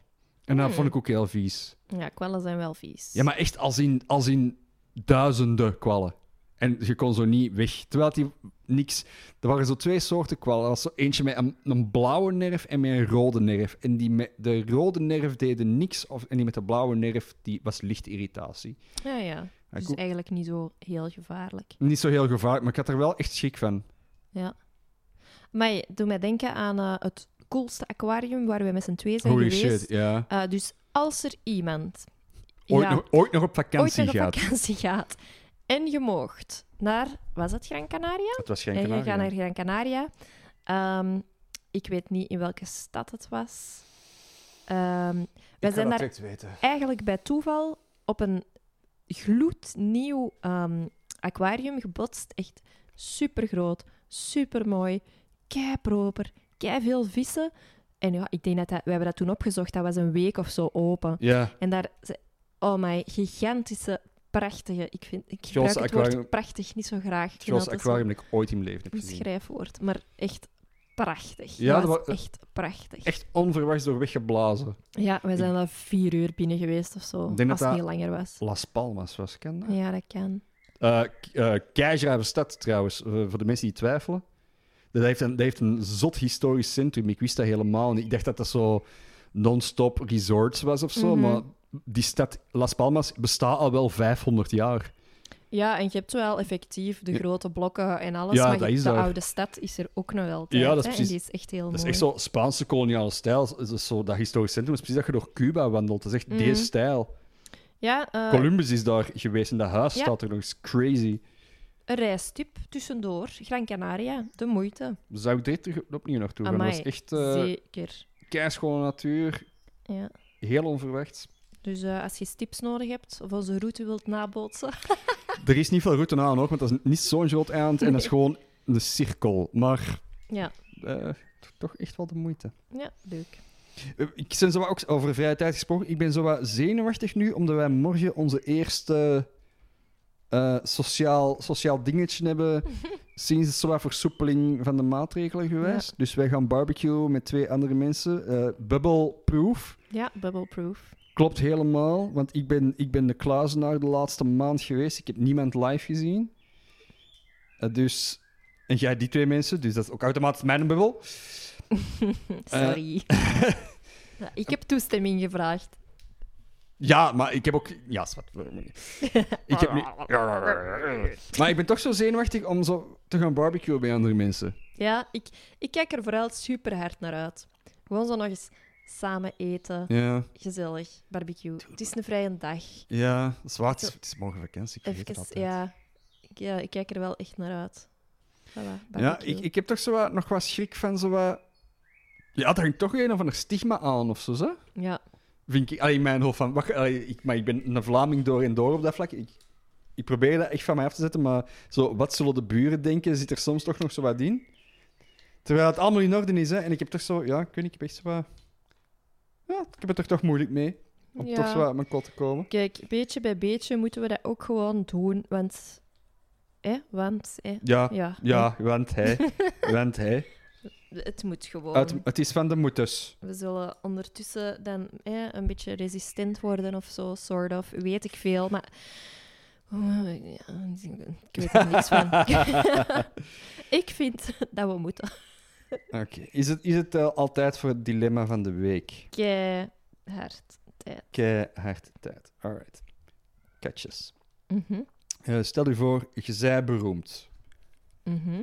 En dat Hmm. vond ik ook heel vies. Ja, kwallen zijn wel vies. Ja, maar echt als in, als in duizenden kwallen. En je kon zo niet weg. Terwijl die niks... Er waren zo twee soorten kwallen. Er was zo eentje met een, een blauwe nerf en met een rode nerf. En die met de rode nerf deden niks. Of, en die met de blauwe nerf die was licht irritatie. Ja, ja. Dus ook- eigenlijk niet zo heel gevaarlijk. Niet zo heel gevaarlijk, maar ik had er wel echt schik van. Ja. Maar je doet mij denken aan eh, het coolste aquarium waar we met z'n twee zijn Holy geweest. shit, ja. Eh, dus als er iemand Ooit, ja, nog, ooit nog op ooit vakantie op gaat. vakantie gaat en je moogt naar, was het Gran Canaria? Het was geen en je gaat naar Gran Canaria. Ehm, ik weet niet in welke stad het was. Ehm wij zijn daar eigenlijk bij toeval op een gloednieuw ehm, aquarium gebotst. Echt super groot, super mooi, kei proper, kei veel vissen. En ja, ik denk dat, dat we hebben dat toen opgezocht. Dat was een week of zo open. Ja, En daar, oh my, gigantische, prachtige. Ik vind, ik gebruik het woord aquarium- prachtig niet zo graag. Ik grootste aquarium dat ik ooit in mijn leven heb een gezien. schrijfwoord, maar echt prachtig. Ja, dat was echt prachtig. Echt onverwachts door weggeblazen. Ja, we zijn er vier uur binnen geweest of zo, Ik denk als dat het niet langer was. Las Palmas was, kan dat? Ja, dat kan. Eh K- eh, Keizersstad trouwens, eh, voor de mensen die twijfelen. Dat heeft, een, dat heeft een zot historisch centrum. Ik wist dat helemaal niet. Ik dacht dat dat zo non-stop resorts was of zo. Mhm. Maar die stad Las Palmas bestaat al wel 500 jaar. Ja, en je hebt wel effectief de grote blokken en alles, Ja, maar je- de daar. oude stad is er ook nog wel. tijd, Ja, dat is precies- die is echt heel Dat is mooi. echt zo Spaanse koloniale stijl. Dat is zo, dat historisch centrum is precies dat je door Cuba wandelt. Dat is echt Mhm. deze stijl. Ja, eh, Columbus is daar geweest en dat huis Ja. staat er nog eens crazy. een reistip tussendoor. Gran Canaria, de moeite. Zou ik dit er opnieuw naartoe gaan? Dat is echt zeker. keischone natuur. Ja. Heel onverwachts. Dus eh, als je tips nodig hebt of onze route wilt nabootsen. Er is niet veel route aan hoor, want dat is niet zo'n groot eiland en dat is gewoon een cirkel. Maar ja, toch echt wel de moeite. ja, leuk. Eh, Ik ben zo wat ook over vrije tijd gesproken. Ik ben zo wat zenuwachtig nu, omdat wij morgen onze eerste eh, sociaal, sociaal dingetje hebben sinds de versoepeling van de maatregelen geweest. Dus wij gaan barbecuen met twee andere mensen. eh Bubble-proof. Ja, bubbleproof. Klopt helemaal, want ik ben, ik ben de kluizenaar de laatste maand geweest. Ik heb niemand live gezien. Dus... En jij die twee mensen, dus dat is ook automatisch mijn bubbel. Sorry. ja, ik heb toestemming gevraagd. Ja, maar ik heb ook... Ja, wat. Ik heb niet... Maar ik ben toch zo zenuwachtig om zo te gaan barbecuen bij andere mensen. Ja, ik, ik kijk er vooral super hard naar uit. Gewoon zo nog eens samen eten. Ja, Gezellig. Barbecue. Het is een vrije dag. ja waar. Het is, morgen vakantie. Ik Even, ja. Ik- ja. Ik kijk er wel echt naar uit. Voilà, Ja, ik, ik heb toch zo wat, nog wat schrik van zo wat... Ja, daar hangt toch een of ander stigma aan of zo, zo. Ja, Vind ik, allee, in mijn hoofd van... Wacht, allee, ik, maar ik ben een Vlaming door en door op dat vlak. Ik, ik probeer dat echt van mij af te zetten, maar zo, wat zullen de buren denken, zit er soms toch nog zo wat in. Terwijl het allemaal in orde is, hè. En ik heb toch zo... Ja, niet, ik heb echt zo wat... Ja, ik heb het er toch moeilijk mee. Om Ja. toch zo uit mijn kot te komen. kijk, beetje bij beetje moeten we dat ook gewoon doen. Want... Hè? Want... Hè? Ja, Ja. ja, want hij. want hij. Het moet gewoon. Het, het is van de moeders. We zullen ondertussen dan een beetje resistent worden of zo, sort of. Weet ik veel, maar... Oh, ja, ik weet er niks van. ik vind dat we moeten. Oké. Is het, is het eh, altijd voor het dilemma van de week? Keihard tijd. Keihard tijd. Alright. Catches. Mhm, Eh, stel je voor, je zij beroemd. mhm.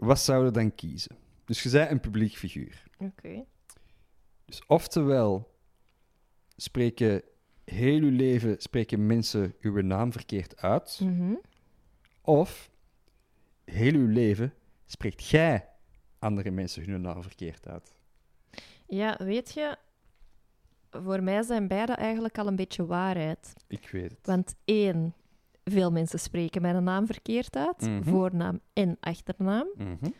Wat zou je dan kiezen? Dus je zij een publiek figuur. Oké. Dus oftewel spreken heel uw leven spreken mensen uw naam verkeerd uit, Mhm. of heel uw leven spreekt jij andere mensen hun naam verkeerd uit. Ja, weet je, voor mij zijn beide eigenlijk al een beetje waarheid. Ik weet het. Want één, veel mensen spreken mijn naam verkeerd uit, Mhm. voornaam en achternaam. Mhm.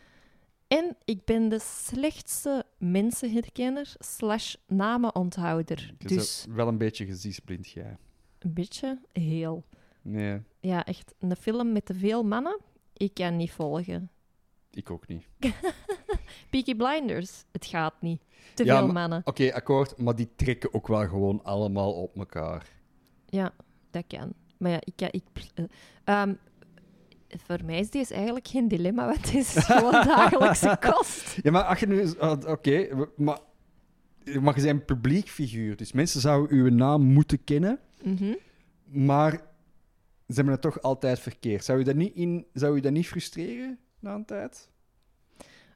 En ik ben de slechtste mensenherkenner slash namenonthouder. Je Dus wel een beetje gezichtsblind, jij. een beetje heel. Nee, Ja, echt. Een film met te veel mannen, ik kan niet volgen. ik ook niet. Peaky Blinders, het gaat niet. Te Ja, veel mannen. Oké, akkoord, maar die trekken ook wel gewoon allemaal op elkaar. Ja, dat kan. Maar ja, ik. Ik, eh, ehm, voor mij is deze eigenlijk geen dilemma, want het is gewoon dagelijkse kost. Ja, maar als je nu... ah, Oké, maar, maar je bent een publiek figuur, dus mensen zouden uw naam moeten kennen, Mhm. maar ze hebben het toch altijd verkeerd. Zou je dat niet, in, zou je dat niet frustreren na een tijd?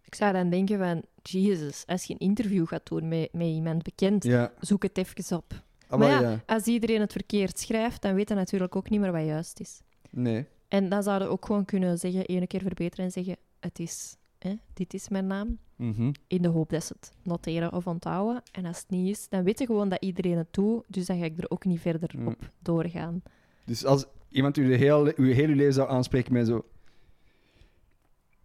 Ik zou dan denken van, Jesus, als je een interview gaat doen met, met iemand bekend, Ja. zoek het even op. Ah, Maar ja, ja. als iedereen het verkeerd schrijft, dan weet hij natuurlijk ook niet meer wat juist is. Nee. En dan zouden ook gewoon kunnen zeggen, ene keer verbeteren en zeggen, het is, hè, dit is mijn naam. Mhm. In de hoop dat ze het noteren of onthouden. En als het niet is, dan weet je gewoon dat iedereen het doet. Dus dan ga ik er ook niet verder Mm. op doorgaan. Dus als iemand u de hele, uw hele leven zou aanspreken met zo...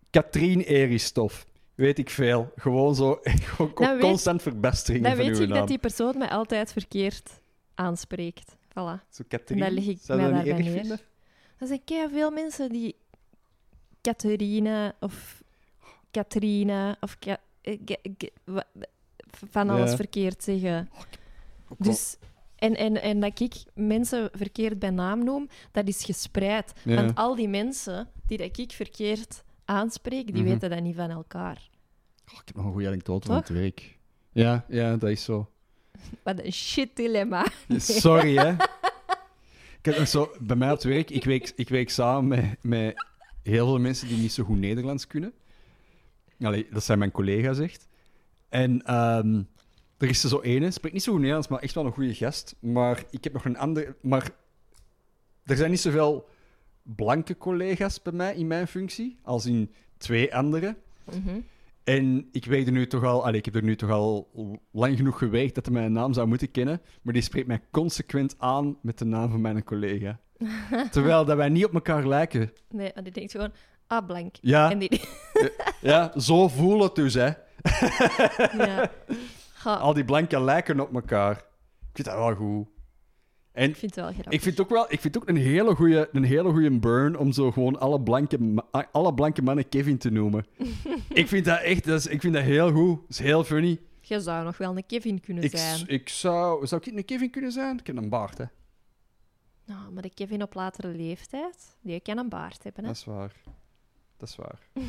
Katrien Eristoff. Weet ik veel. Gewoon zo... Gewoon Dan weet- constant verbastering Dan van weet uw ik naam. dat die persoon mij altijd verkeerd aanspreekt. Voilà. Zo Katrien. dan leg ik Zou mij daarbij erg neer. vinden? Er zijn kei veel mensen die Catherine of Katrina of Ka- eh, van alles Ja. verkeerd zeggen. Dus, en, en, en dat ik mensen verkeerd bij naam noem, dat is gespreid. Ja. Want al die mensen die dat ik verkeerd aanspreek, die Mhm. weten dat niet van elkaar. Oh, ik heb nog een goede anekdote van het werk. Ja, ja, dat is zo. Wat een shit dilemma. Sorry, hè. Ik heb zo, bij mij op het werk, ik werk, ik werk samen met, met heel veel mensen die niet zo goed Nederlands kunnen. Allee, dat zijn mijn collega's echt. En ehm, er is er zo ene, spreekt niet zo goed Nederlands, maar echt wel een goede gast. Maar ik heb nog een andere... Maar er zijn niet zoveel blanke collega's bij mij in mijn functie, als in twee andere. Mhm. En ik weet er nu toch al, allee, ik heb er nu toch al lang genoeg gewerkt dat hij mijn naam zou moeten kennen, maar die spreekt mij consequent aan met de naam van mijn collega. Terwijl dat wij niet op elkaar lijken. Nee, en die denkt gewoon, ah, blank. Ja, En die... ja zo voel het dus, hè. ja. Al die blanken lijken op elkaar. Ik vind dat wel goed. En ik vind het wel grappig. ik vind ook wel, ik vind ook een hele goede, een hele goede burn om zo gewoon alle blanke, alle blanke mannen Kevin te noemen. ik vind dat echt, dat is, ik vind dat heel goed. Dat is heel funny. Je zou nog wel een Kevin kunnen Ik, zijn. ik zou, zou ik een Kevin kunnen zijn? Ik heb een baard, hè. Nou, maar de Kevin op latere leeftijd, die kan een baard hebben. Hè? Dat is waar. Dat is waar.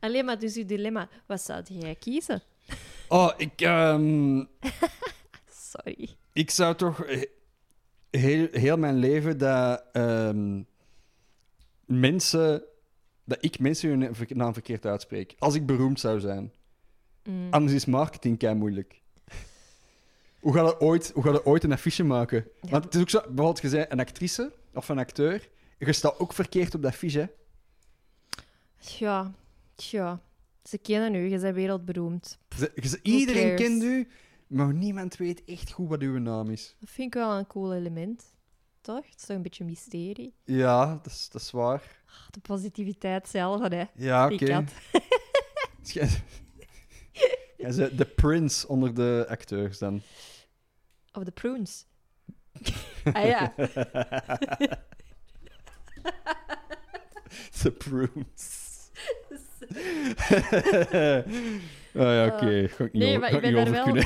Alleen maar dus uw dilemma, wat zou jij kiezen? Oh, ik, ehm, Sorry. ik zou toch he- heel, heel mijn leven dat ehm, mensen, dat ik mensen hun naam verkeerd uitspreek. Als ik beroemd zou zijn. Mm. Anders is marketing kei moeilijk. Hoe gaat het ooit, hoe gaat het ooit een affiche maken? Ja. Want het is ook zo, bijvoorbeeld, je bent een actrice of een acteur, je staat ook verkeerd op dat affiche. hè. Ja, tja. Ze kennen u, je bent wereldberoemd. Ze- iedereen kent u, maar niemand weet echt goed wat uw naam is. Dat vind ik wel een cool element. Toch? Het is toch een beetje mysterie. Ja, dat is, dat is waar. Ah, De positiviteit zelf, hè. Ja, oké. kat. Jij bent de prince onder de acteurs dan. Of de prunes. ah ja. de prunes. Oh ja, oké. Ga ik niet, nee, maar ik ben daar wel-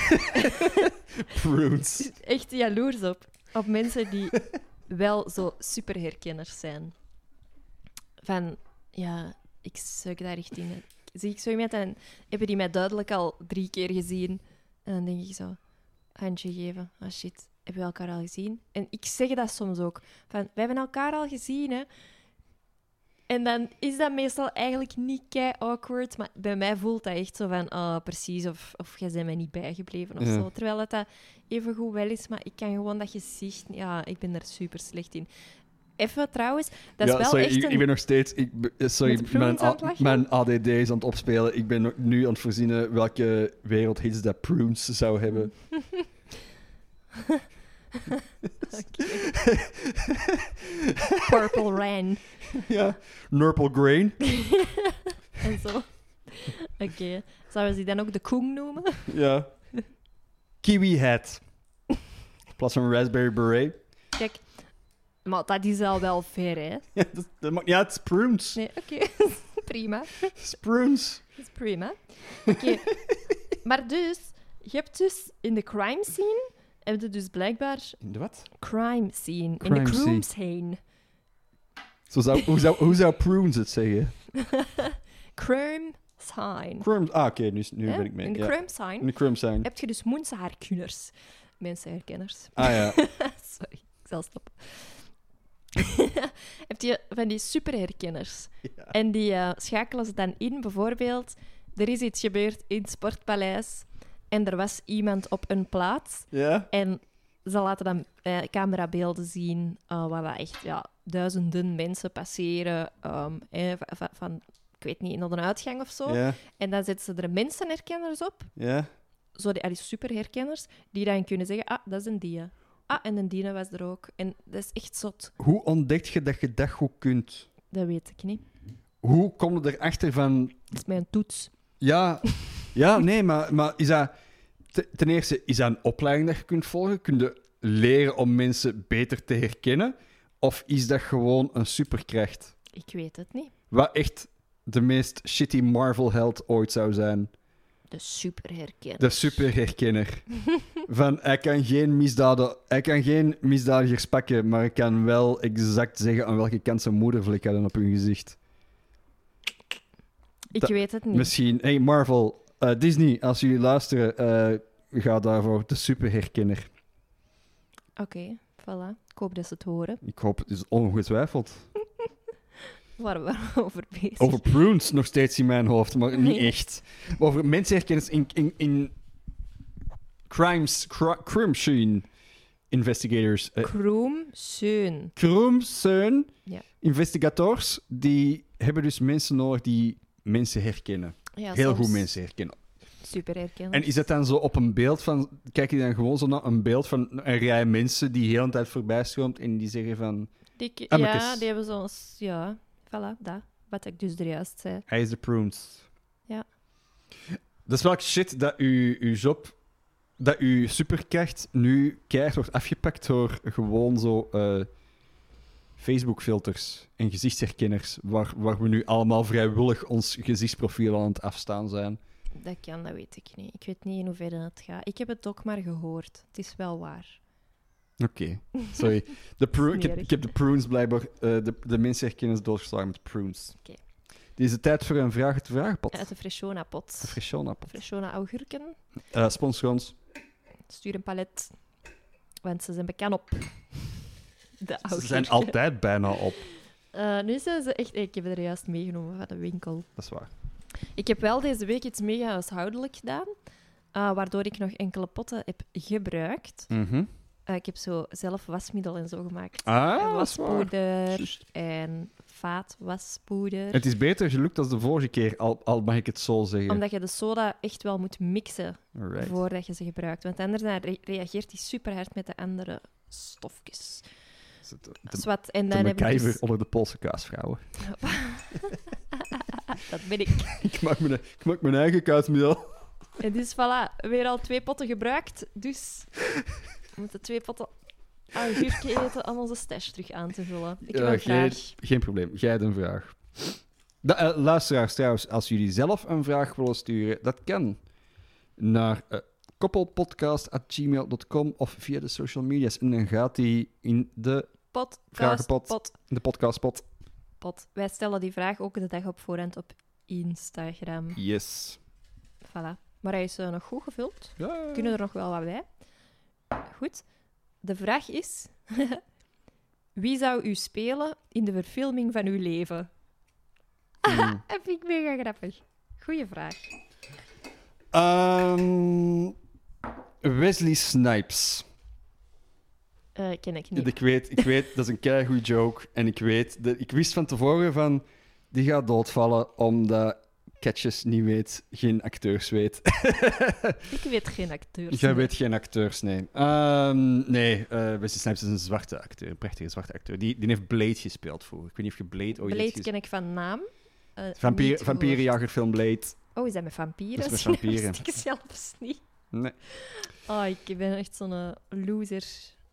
prunes. echt jaloers op. Op mensen die wel zo superherkenners zijn. Van, ja, ik zoek daar echt in. Zie ik zo iemand en hebben die mij duidelijk al drie keer gezien. En dan denk ik zo, handje geven. Ah shit, hebben we elkaar al gezien? En ik zeg dat soms ook. Van, wij hebben elkaar al gezien, hè. En dan is dat meestal eigenlijk niet kei awkward, maar bij mij voelt dat echt zo van, ah, precies, of, of jij bent mij niet bijgebleven of Ja. zo. Terwijl dat, dat even goed wel is, maar ik kan gewoon dat gezicht, ja, ik ben daar super slecht in. Even trouwens, dat is wel sorry, echt ik, een... ik ben nog steeds... Ik, eh, sorry, mijn, het mijn ADD is aan het opspelen. Ik ben nu aan het voorzien welke wereldhits dat prunes zou hebben. Purple Rain ja, Nurple Grain. en zo. Oké, zouden ze die dan ook de Koeng noemen? Ja. Kiwi Hat. Plaats van Raspberry Beret. Kijk, maar dat is al wel ver, hè? Ja, dat, dat uit, het is prunes. Nee, oké, prima. Het is prunes. Dat is prima. Oké, maar dus, je hebt dus in de crime scene, heb je dus blijkbaar In de wat? crime scene, in Crime de crime scene. Zo zou, hoe, zou, hoe zou prunes het zeggen? Crime scene. Crumbs. Ah, oké, nu, nu ben ik mee. In de ja. crime scene In de zijn. heb je dus mensenhaarkunners. Mensenherkenners. Ah ja. Sorry, ik zal stoppen. heb je van die superherkenners. ja. En die eh, schakelen ze dan in, bijvoorbeeld, er is iets gebeurd in het Sportpaleis en er was iemand op een plaats Ja? en ze laten dan eh, camerabeelden zien eh, waar dat echt ja, duizenden mensen passeren ehm, eh, va- va- van, ik weet niet, naar een uitgang of zo. Ja? En dan zetten ze er mensenherkenners op, Ja? zo die, die superherkenners, die dan kunnen zeggen, ah, dat is een dia. Ah, en een dino was er ook. En dat is echt zot. Hoe ontdek je dat je dat goed kunt? Dat weet ik niet. Hoe kom je erachter van... Dat is mijn toets. Ja, ja nee, maar, maar is dat... te- Ten eerste, is dat een opleiding dat je kunt volgen? Kun je leren om mensen beter te herkennen? Of is dat gewoon een superkracht? Ik weet het niet. Wat echt de meest shitty Marvel-held ooit zou zijn. De superherkenner. De superherkenner. Van, hij kan geen misdaden... Hij kan geen misdadigers pakken, maar hij kan wel exact zeggen aan welke kant zijn moedervlek hadden op hun gezicht. Ik weet het niet. Misschien... Hey, Marvel, eh, Disney, als jullie luisteren, eh, ga daarvoor de superherkenner. Oké, voilà. Voilà. Ik hoop dat ze het horen. Ik hoop het is ongetwijfeld. Waar we over bezig Over prunes nog steeds in mijn hoofd, maar niet Nee. echt. Over mensenherkennis in, in, in crimes, cri- crime scene investigators. eh, Kroom Seun. crime scene Ja. investigators, die hebben dus mensen nodig die mensen herkennen. Ja, Heel soms goed mensen herkennen. Super herkend. En is dat dan zo op een beeld van... Kijk je dan gewoon zo naar een beeld van een rij mensen die heel de tijd voorbij stroomt en die zeggen van... Die, ja, die hebben zo'n... Ja, voilà, dat. Wat ik dus er juist zei. Hij is de prunes. Ja. Dat is welke shit dat u, uw job, dat uw superkracht nu keihard wordt afgepakt door gewoon zo eh, Facebook-filters en gezichtsherkenners, waar, waar we nu allemaal vrijwillig ons gezichtsprofiel aan het afstaan zijn. Dat kan, dat weet ik niet. Ik weet niet in hoeverre het gaat. Ik heb het ook maar gehoord. Het is wel waar. Oké, sorry. De ik, heb, Smerig. ik heb de prunes blijkbaar, eh, de, de mensenherkenners doorgeslagen met prunes. Oké. Het is de tijd voor een vraag de vragenpot. Uit de Freshona-pot. De Freshona-pot. Freshona augurken. Eh sponsor ons. Stuur een palet. Want ze zijn bekend op. De Ze zijn altijd bijna op. Eh, nu zijn ze echt... Ik heb er juist meegenomen van de winkel. Dat is waar. Ik heb wel deze week iets mega huishoudelijk gedaan. eh, waardoor ik nog enkele potten heb gebruikt. Mhm. Eh, ik heb zo zelf wasmiddel en zo gemaakt. Ah, en waspoeder en vaatwaspoeder. Het is beter gelukt als de vorige keer, al, al mag ik het zo zeggen. Omdat je de soda echt wel moet mixen voordat je ze gebruikt. Want anders dan re- reageert die super hard met de andere stofjes. Zwat. En dan heb ik MacGyver dus... onder de Poolse kaasvrouwen. Dat ben ik. ik, maak mijn, ik maak mijn eigen kaasmiddel. En dus voilà, weer al twee potten gebruikt. Dus we moeten twee potten augurken eten om onze stash terug aan te vullen. Ik heb Ja, een geen, vraag. geen probleem. Jij hebt een vraag. Da, eh, luisteraars, trouwens, als jullie zelf een vraag willen sturen, dat kan naar eh, koppelpodcast.gmail.com of via de social media's. En dan gaat die in de, Vragenpot. pot, de podcastpot. pot. Wij stellen die vraag ook de dag op voorhand op Instagram. Yes. Voilà. Maar hij is eh, nog goed gevuld. Ja. Kunnen er nog wel wat bij. Goed. De vraag is... Wie zou u spelen in de verfilming van uw leven? Dat vind ik mega grappig. Goeie vraag. Ehm, Wesley Snipes. Eh, ken ik niet. Ik weet, ik weet, dat is een keigoed joke. En ik weet, dat, ik wist van tevoren van, die gaat doodvallen omdat Catches niet weet, geen acteurs weet. Ik weet geen acteurs. Jij nee. weet geen acteurs, nee. Ehm, nee, eh Wesley Snipes is een zwarte acteur, een prachtige zwarte acteur. Die, die heeft Blade gespeeld voor. Ik weet niet of je Blade ooit Blade ken ik van naam. Eh, Vampier, vampierenjagerfilm Blade. Oh, is dat met vampieren? Dat is met Dat vampieren. wist ik zelfs niet. Nee. Oh, ik ben echt zo'n loser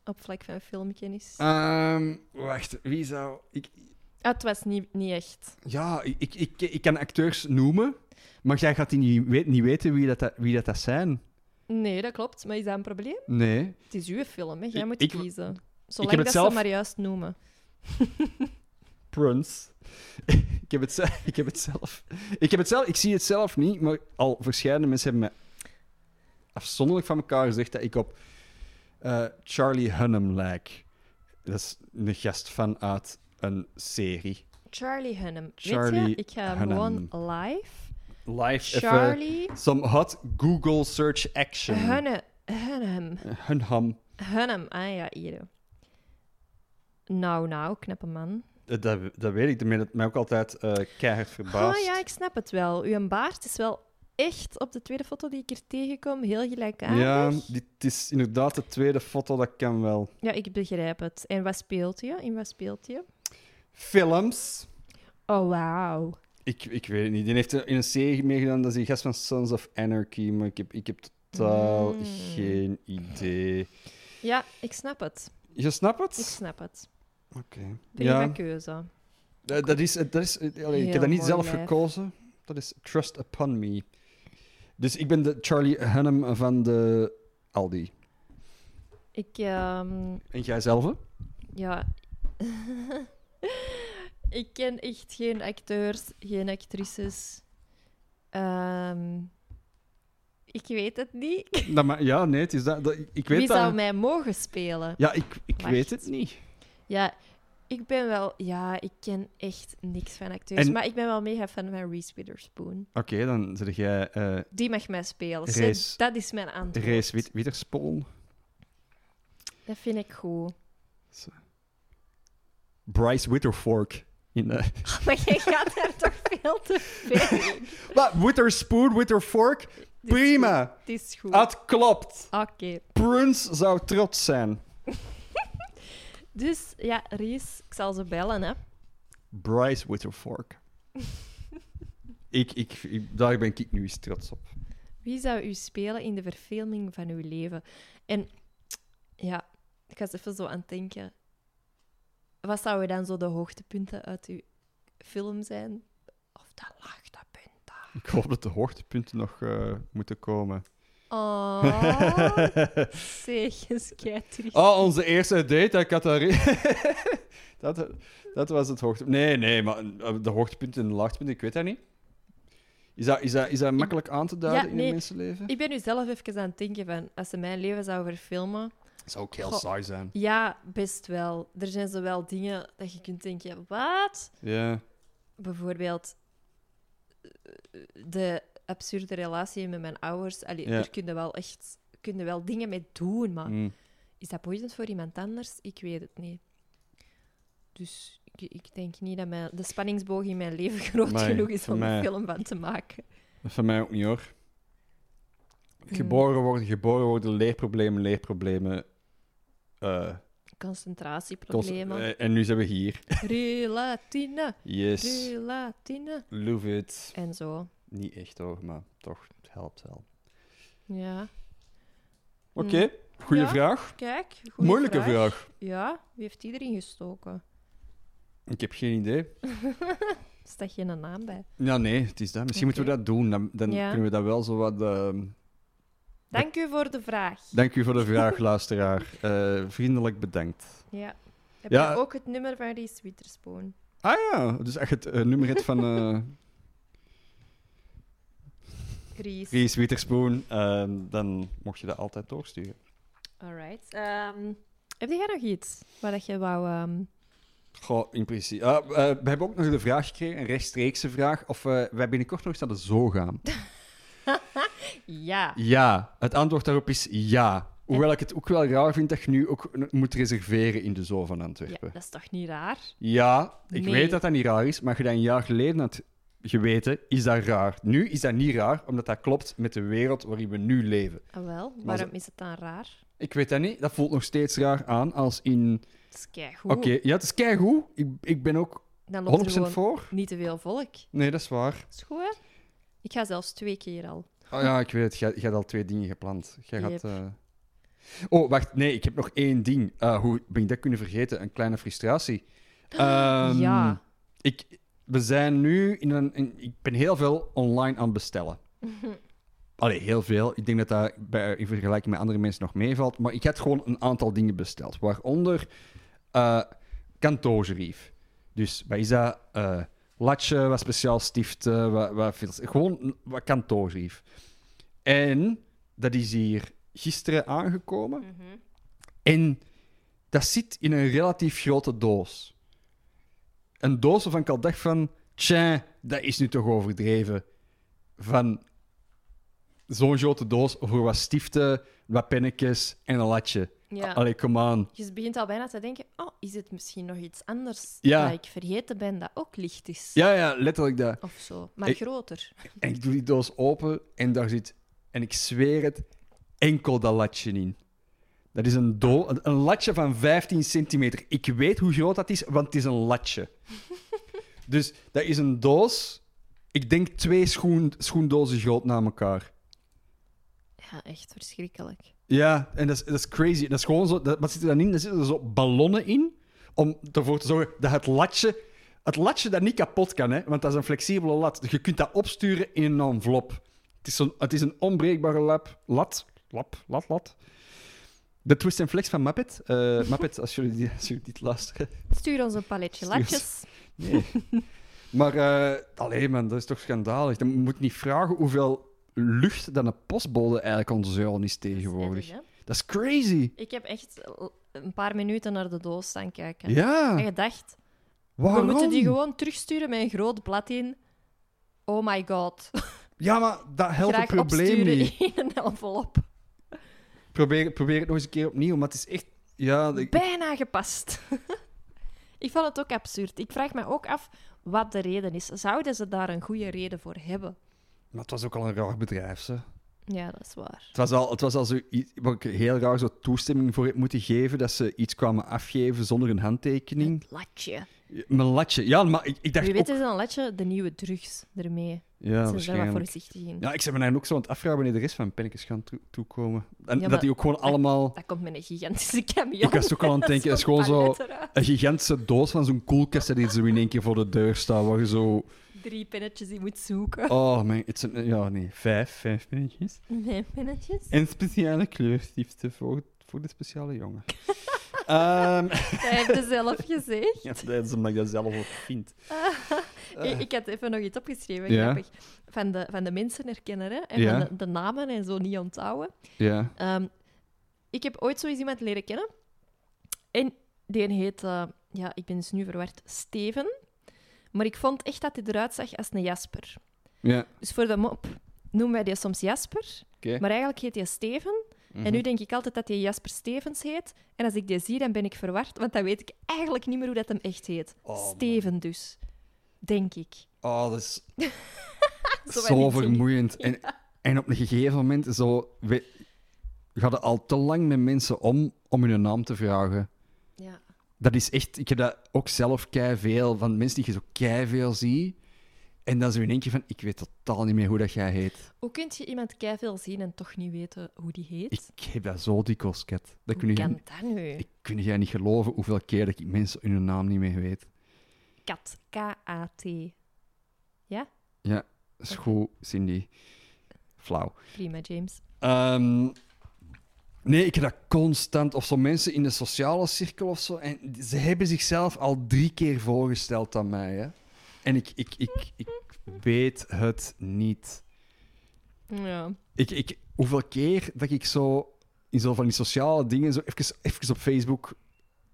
op vlak van filmkennis. Ehm, wacht, wie zou... Ik, Ah, het was niet, niet echt. Ja, ik, ik, ik, ik kan acteurs noemen, maar jij gaat die niet, weet, niet weten wie dat, dat- wie dat, dat zijn. Nee, dat klopt. Maar is dat een probleem? Nee. Het is uw film, hè. Jij Ik- moet ik- kiezen. Zolang heb dat het ze zelf- maar juist noemen. Prince. ik, heb het, ik heb het zelf. Ik heb het zelf. Ik zie het zelf niet, maar al verschillende mensen hebben me afzonderlijk van elkaar gezegd dat ik op eh, Charlie Hunnam lijk. Dat is een gast vanuit een serie. Charlie Hunnam. Weet Charlie je, ik ga hem Hunnam. gewoon live. Live even. Charlie Some hot Google search action. Hunne, Hunnam. Hunnam. Hunnam. Ah ja, hier. Nou, nou, knappe man. Eh, Dat, dat weet ik. Dat mij ook altijd eh keihard verbaasd. Oh ja, ik snap het wel. Uw baard is wel echt op de tweede foto die ik er tegenkom heel gelijkaardig. Ja, dit is inderdaad de tweede foto, dat kan wel. Ja, ik begrijp het. En wat speelt je? In wat speelt je? Films. Oh, wauw. Ik, ik weet het niet. Die heeft in een serie meegedaan, dat is die gast van Sons of Anarchy, maar ik heb, ik heb totaal Mm. geen idee. Ja, ik snap het. Je snapt het? Ik snap het. Oké. Prima Ja, keuze. dat dat is... Dat is allee, ik heb dat niet zelf lijf. gekozen. Dat is Trust Upon Me. Dus ik ben de Charlie Hunnam van de Aldi. Ik, ehm, En jij zelf? ja... ik ken echt geen acteurs, geen actrices. Ehm, Ik weet het niet. Dat ma- ja, nee, het is dat. dat ik weet Wie dat. zou mij mogen spelen? Ja, ik, ik Wacht. weet het niet. Ja, ik ben wel... Ja, ik ken echt niks van acteurs. En- Maar ik ben wel mega fan van Reese Witherspoon. Oké, dan zeg jij eh Die mag mij spelen. Race- dat is mijn antwoord. Rees Wit Witherspoon. Dat vind ik goed. Bryce Witterfork. In, eh Maar jij gaat daar toch veel te. Wat? Witherspoon, Witterfork? Prima. Het is goed. Het klopt. Oké. Prince zou trots zijn. Dus ja, Reese, ik zal ze bellen, hè. Bryce Witterfork. ik, ik, ik, daar ben ik nu eens trots op. Wie zou u spelen in de verfilming van uw leven? En ja, ik was even zo aan het denken. Wat zouden dan zo de hoogtepunten uit uw film zijn? Of de laagtepunten? Ik hoop dat de hoogtepunten nog eh, moeten komen. Oh, zeg eens, triest. Oh, onze eerste date, ik had daar... dat, dat was het hoogtepunt. Nee, nee, maar eh, de hoogtepunten en de laagtepunten, ik weet dat niet. Is dat, is dat, is dat makkelijk aan te duiden Ja, in nee. een mensenleven? Ik ben nu zelf even aan het denken van, als ze mijn leven zou verfilmen... Dat zou ook heel Goh. saai zijn. Ja, best wel. Er zijn zo wel dingen dat je kunt denken, wat? Ja. bijvoorbeeld eh, de absurde relatie met mijn ouders. Allee, Ja. Er kunnen wel echt kunnen wel dingen mee doen, maar Mm. is dat boeiend voor iemand anders? Ik weet het niet. Dus ik, ik denk niet dat mijn, de spanningsboog in mijn leven groot Maar genoeg is om mij- een film van te maken. Van mij ook niet hoor. Hmm. Geboren worden, geboren worden, leerproblemen, leerproblemen. eh, Concentratieproblemen. cons- eh, en nu zijn we hier. Relatine, Yes. relatine. Love it. En zo. Niet echt hoor, maar toch, het helpt wel. Ja. Oké, goeie Ja. vraag. Kijk, goeie Moeilijke vraag. Ja, wie heeft die erin gestoken? Ik heb geen idee. Staat geen naam bij. Ja, nee, het is dat. Misschien moeten we dat doen. Dan, dan Ja. kunnen we dat wel zo wat... ehm, Dank u voor de vraag. Dank u voor de vraag, luisteraar. Eh, vriendelijk bedankt. Ja. Heb Ja. je ook het nummer van Reese Witherspoon? Ah ja, dus echt het eh, nummer van eh Reese. Reese Witherspoon, ehm, dan mocht je dat altijd doorsturen. Alright. Ehm, heb jij nog iets waar dat je wou... ehm, Goh, in principe. Eh, we hebben ook nog de vraag gekregen, een rechtstreekse vraag, of eh, wij binnenkort nog eens naar de zoo gaan. Ja. Ja, het antwoord daarop is ja. Hoewel ik het ook wel raar vind dat je nu ook moet reserveren in de zoo van ja, Antwerpen. dat is toch niet raar? Ja, ik Nee. weet dat dat niet raar is, maar als je dat een jaar geleden had geweten, is dat raar. Nu is dat niet raar, omdat dat klopt met de wereld waarin we nu leven. Ah, wel, waarom is het dan raar? Ik weet dat niet, dat voelt nog steeds raar aan als in... Het is keigoed. Oké, ja, het is keigoed. Ik, ik ben ook 100% Dan loopt er gewoon voor. niet te veel volk. Nee, dat is waar. Dat is goed, hè? Ik ga zelfs twee keer al. Oh ja, ik weet het. Jij, jij had al twee dingen gepland. Jij gaat... eh, Oh, wacht. Nee, ik heb nog één ding. Eh, hoe ben ik dat kunnen vergeten? Een kleine frustratie. Ehm, Ja. Ik, we zijn nu in een... in- ik ben heel veel online aan het bestellen. Allee, heel veel. Ik denk dat dat bij, in vergelijking met andere mensen nog meevalt. Maar ik had gewoon een aantal dingen besteld. Waaronder eh kantoorgerief. Dus wat is dat? Eh latje, wat speciaal stiften, wat, wat fils- gewoon wat kantoorgerief. En dat is hier gisteren aangekomen. Mhm. En dat zit in een relatief grote doos. Een doos waarvan ik al dacht van... Tja, dat is nu toch overdreven. Van zo'n grote doos voor wat stiften, wat pennetjes en een latje. Ja. Allee, come on. Je begint al bijna te denken, oh, is het misschien nog iets anders Ja. dat ik vergeten ben dat ook licht is? Ja, ja, letterlijk dat. Of zo, maar Ik- groter. En ik doe die doos open en daar zit... En ik zweer het, enkel dat latje in. Dat is een, do een, een latje van 15 centimeter. Ik weet hoe groot dat is, want het is een latje. dus dat is een doos... Ik denk twee schoen, schoendozen groot na elkaar. Ja, echt verschrikkelijk. Ja, en dat is, dat is crazy. Dat is gewoon zo... Dat, wat zit er dan in? Er zitten zo ballonnen in, om ervoor te zorgen dat het latje... Het latje dat niet kapot kan, hè, want dat is een flexibele lat. Je kunt dat opsturen in een envelop. Het is, zo'n- het is een onbreekbare lap, lat. Lap, lat, lat. De twist en flex van Muppet. Eh Muppet, als jullie, als jullie dit luisteren. Stuur ons een paletje latjes. Nee. maar, eh alleen man, dat is toch schandalig. Dan moet je niet vragen hoeveel lucht dan een postbode eigenlijk onze zoon is tegenwoordig. Erg? Dat is crazy. Ik heb echt een paar minuten naar de doos staan kijken. Ja, En gedacht, waarom? we moeten die gewoon terugsturen met een groot blad in. Oh my god. Ja, maar dat helpt het probleem niet. in een envelop. Probeer, probeer het nog eens een keer opnieuw, maar het is echt... Ja, Bijna gepast. ik vond het ook absurd. Ik vraag me ook af wat de reden is. Zouden ze daar een goede reden voor hebben? maar het was ook al een raar bedrijf, ze. Ja, dat is waar. Het was al, het was al zo, ik heel raar zo toestemming voor heb moeten geven, dat ze iets kwamen afgeven zonder een handtekening. Het latje. Mijn latje. Ja, maar ik, ik dacht Wie ook... weet is een latje de nieuwe drugs ermee. Ja, Ze zijn waarschijnlijk. voorzichtig in. Ja, ik ben me eigenlijk ook zo aan het afvragen wanneer de rest van pennetjes gaan toe- toekomen. En Ja, dat die ook gewoon dat- allemaal... Dat komt met een gigantische camion. Ik was ook al aan het denken, het is gewoon zo een gigantische doos van zo'n koelkast die zo in één keer voor de deur staat, waar je zo... Drie pinnetjes die moet zoeken. Oh, man, het zijn... Ja, nee, vijf, vijf pinnetjes. Nee, pinnetjes. En speciale kleurstiften voor, voor de speciale jongen. Ehm, Dat heb je zelf gezegd. ja, dat is omdat ik dat zelf ook vind. Ik, ik had even nog iets opgeschreven, Ja. grappig. Van de, van de mensen herkennen hè? en Ja. van de, de namen en zo niet onthouden. Ja. Ehm, ik heb ooit zo eens iemand leren kennen. En die heet, eh, ja, ik ben dus nu verward, Steven. Maar ik vond echt dat hij eruit zag als een Jasper. Ja. Dus voor de mop noemen wij die soms Jasper. Maar eigenlijk heet hij Steven. Mhm. En nu denk ik altijd dat hij Jasper Stevens heet. En als ik die zie, dan ben ik verward, want dan weet ik eigenlijk niet meer hoe dat hem echt heet. Oh, man. Steven dus. Denk ik. Oh, dat is Zo vermoeiend. En, en op een gegeven moment zo, we, gaat het al te lang met mensen om om hun naam te vragen. Ja. Dat is echt, ik heb dat ook zelf kei veel van mensen die je zo kei veel ziet. En dan zo in één keer van, ik weet totaal niet meer hoe dat jij heet. Hoe kun je iemand keiveel zien en toch niet weten hoe die heet? Ik heb dat zo dikwijls, Kat. Dat kun je, kan dat nu? ik kun jij niet geloven hoeveel keer dat ik mensen hun naam niet meer weet. Kat. K-A-T. Ja? Ja, is goed, Cindy. Flauw. Prima, James. Ehm, nee, ik heb dat constant. Of zo mensen in de sociale cirkel of zo. En ze hebben zichzelf al drie keer voorgesteld aan mij. Hè? En ik, ik, ik, ik weet het niet. Ja. Ik, ik, hoeveel keer dat ik zo in zo van die sociale dingen zo even, even op Facebook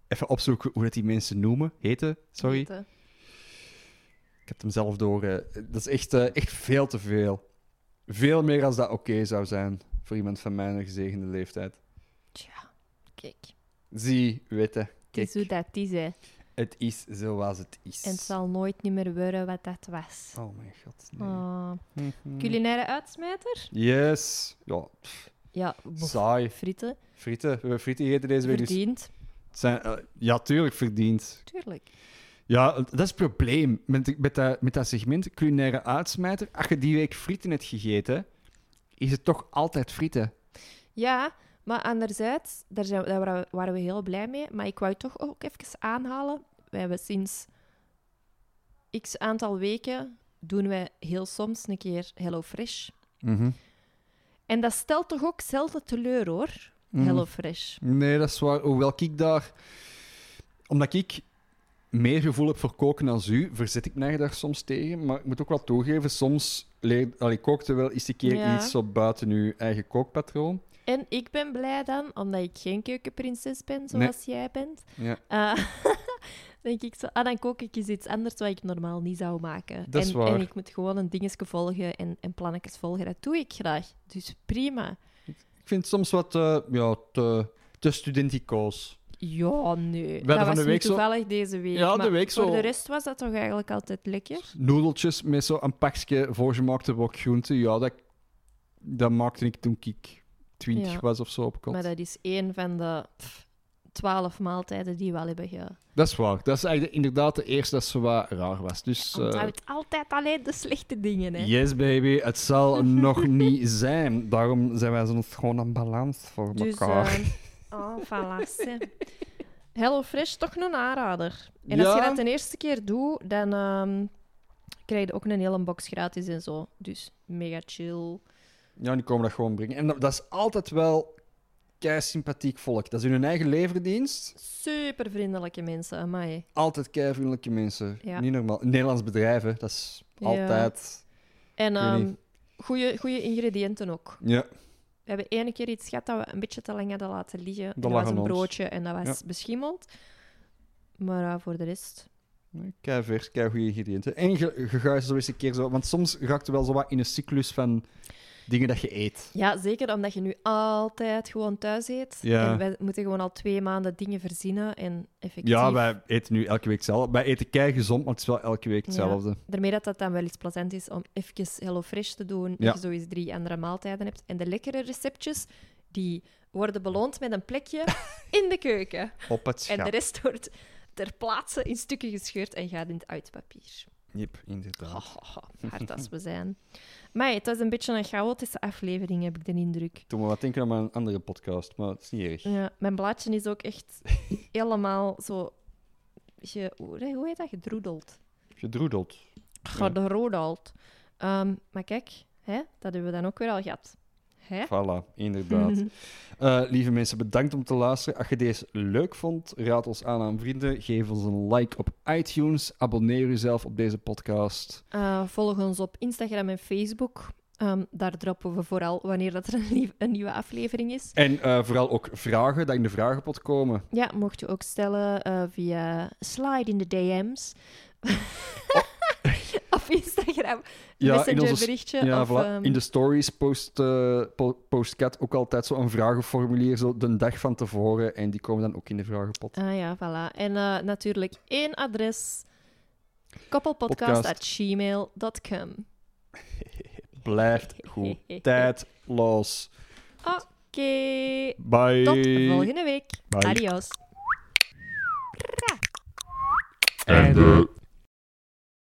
even opzoeken hoe dat die mensen noemen, heten, sorry. Weten. Ik heb hem zelf door. eh, dat is echt, eh, echt veel te veel. Veel meer als dat oké zou zijn voor iemand van mijn gezegende leeftijd. Tja, kijk. Zie, weten. Het is hoe dat is, hè. Het is zoals het is. En het zal nooit niet meer worden wat dat was. Oh mijn god. nee. Oh. Mhm. Culinaire uitsmijter? Yes. Ja, Ja, saai. frieten. Frieten. We hebben frieten gegeten deze week. Dus Verdiend. zijn, eh, ja, tuurlijk verdiend. Tuurlijk. Ja, dat is het probleem met, met, dat, met dat segment culinaire uitsmijter. Als je die week frieten hebt gegeten, is het toch altijd frieten. Ja, maar anderzijds, daar, zijn, daar waren we- heel blij mee. Maar ik wou toch ook even aanhalen. We hebben sinds x aantal weken doen wij heel soms een keer HelloFresh. Mhm. En dat stelt toch ook zelden teleur, hoor. Mhm. HelloFresh. Nee, dat is waar. Hoewel ik daar... Omdat ik meer gevoel heb voor koken als u, verzet ik mij daar soms tegen. Maar ik moet ook wel toegeven, soms leer... Allee, kookte wel eens een keer Ja. iets zo buiten uw eigen kookpatroon. En ik ben blij dan, omdat ik geen keukenprinses ben, zoals jij bent. Ja. Eh, denk ik zo, ah, dan kook ik eens iets anders wat ik normaal niet zou maken. Dat is en, waar. en ik moet gewoon een dingetje volgen en, en plannetjes volgen. Dat doe ik graag. Dus prima. Ik vind het soms wat eh, ja, te, te studenticoos. Ja, nee. dat was de zo- toevallig deze week. Ja, de voor de rest was dat toch eigenlijk altijd lekker? Noedeltjes met zo'n pakje voorgemaakte wok groenten. Ja, dat, dat maakte ik toen ik 20 Ja. was of zo op kot. Maar dat is één van de twaalf maaltijden die we al hebben ge... Dat is waar. Dat is eigenlijk inderdaad de eerste dat zo wat raar was. Dus, Onthoud altijd alleen de slechte dingen, hè. yes, baby. Het zal nog niet zijn. Daarom zijn wij soms gewoon een balans voor Dus, elkaar. eh, oh, voilà. hè. Hello Fresh, toch een aanrader. En als je Ja. dat de eerste keer doet, dan ehm, krijg je ook een hele box gratis en zo. Dus mega chill. Ja, die komen dat gewoon brengen. En dat, dat is altijd wel kei sympathiek volk. Dat is hun eigen leverdienst. Super vriendelijke mensen, amai. Altijd kei vriendelijke mensen. Ja. Niet normaal. Nederlands bedrijven, dat is Ja. altijd. En weet ehm, goede, goede ingrediënten ook. Ja, hebben ene keer iets gehad dat we een beetje te lang hadden laten liggen. En Dat was een broodje en dat was beschimmeld. Maar voor de rest... kei vers, kei goede ingrediënten. En gaat zo eens een keer zo... Want soms raakt je wel zo wat in een cyclus van dingen dat je eet. Ja, zeker omdat je nu altijd gewoon thuis eet. Ja. En wij moeten gewoon al twee maanden dingen verzinnen en effectief... Ja, wij eten nu elke week hetzelfde. Wij eten kei gezond, maar het is wel elke week hetzelfde. Daarmee dat dat dan wel eens plezant is om even Hello Fresh te doen. Ja. Dat je zo eens drie andere maaltijden hebt. En de lekkere receptjes, die worden beloond met een plekje in de keuken. Op het En schap. de rest wordt ter plaatse in stukken gescheurd en gaat in het uitpapier. Yep, inderdaad. Hahaha, hard als we zijn. Maar het was een beetje een chaotische aflevering, heb ik de indruk. Toen we wat denken aan een andere podcast, maar het is niet erg. Ja, mijn blaadje is ook echt helemaal zo... Hoe hoe heet dat? Gedroedeld. Gedroedeld. Gedroedeld. Ehm, maar kijk, hè, dat hebben we dan ook weer al gehad. Hè? Voilà, inderdaad. Eh, lieve mensen, bedankt om te luisteren. Als je deze leuk vond, raad ons aan aan vrienden. Geef ons een like op iTunes. Abonneer jezelf op deze podcast. Eh, volg ons op Instagram en Facebook. Ehm, daar droppen we vooral wanneer dat er een, nieuwe aflevering is. En eh, vooral ook vragen, dat in de vragenpot komen. Ja, mocht u ook stellen via slide in de DM's. Instagram. Ja, in Messenger onze- berichtje. Ja, of, voilà. ehm, In de stories post, eh, po- post Kat ook altijd zo een vragenformulier zo de dag van tevoren. En die komen dan ook in de vragenpot. Ah ja, voilà. En eh, natuurlijk één adres. koppelpodcast Podcast. at gmail.com. Blijft goed. Tijd los. Oké. Bye. Tot volgende week. Bye. Adios. Einde.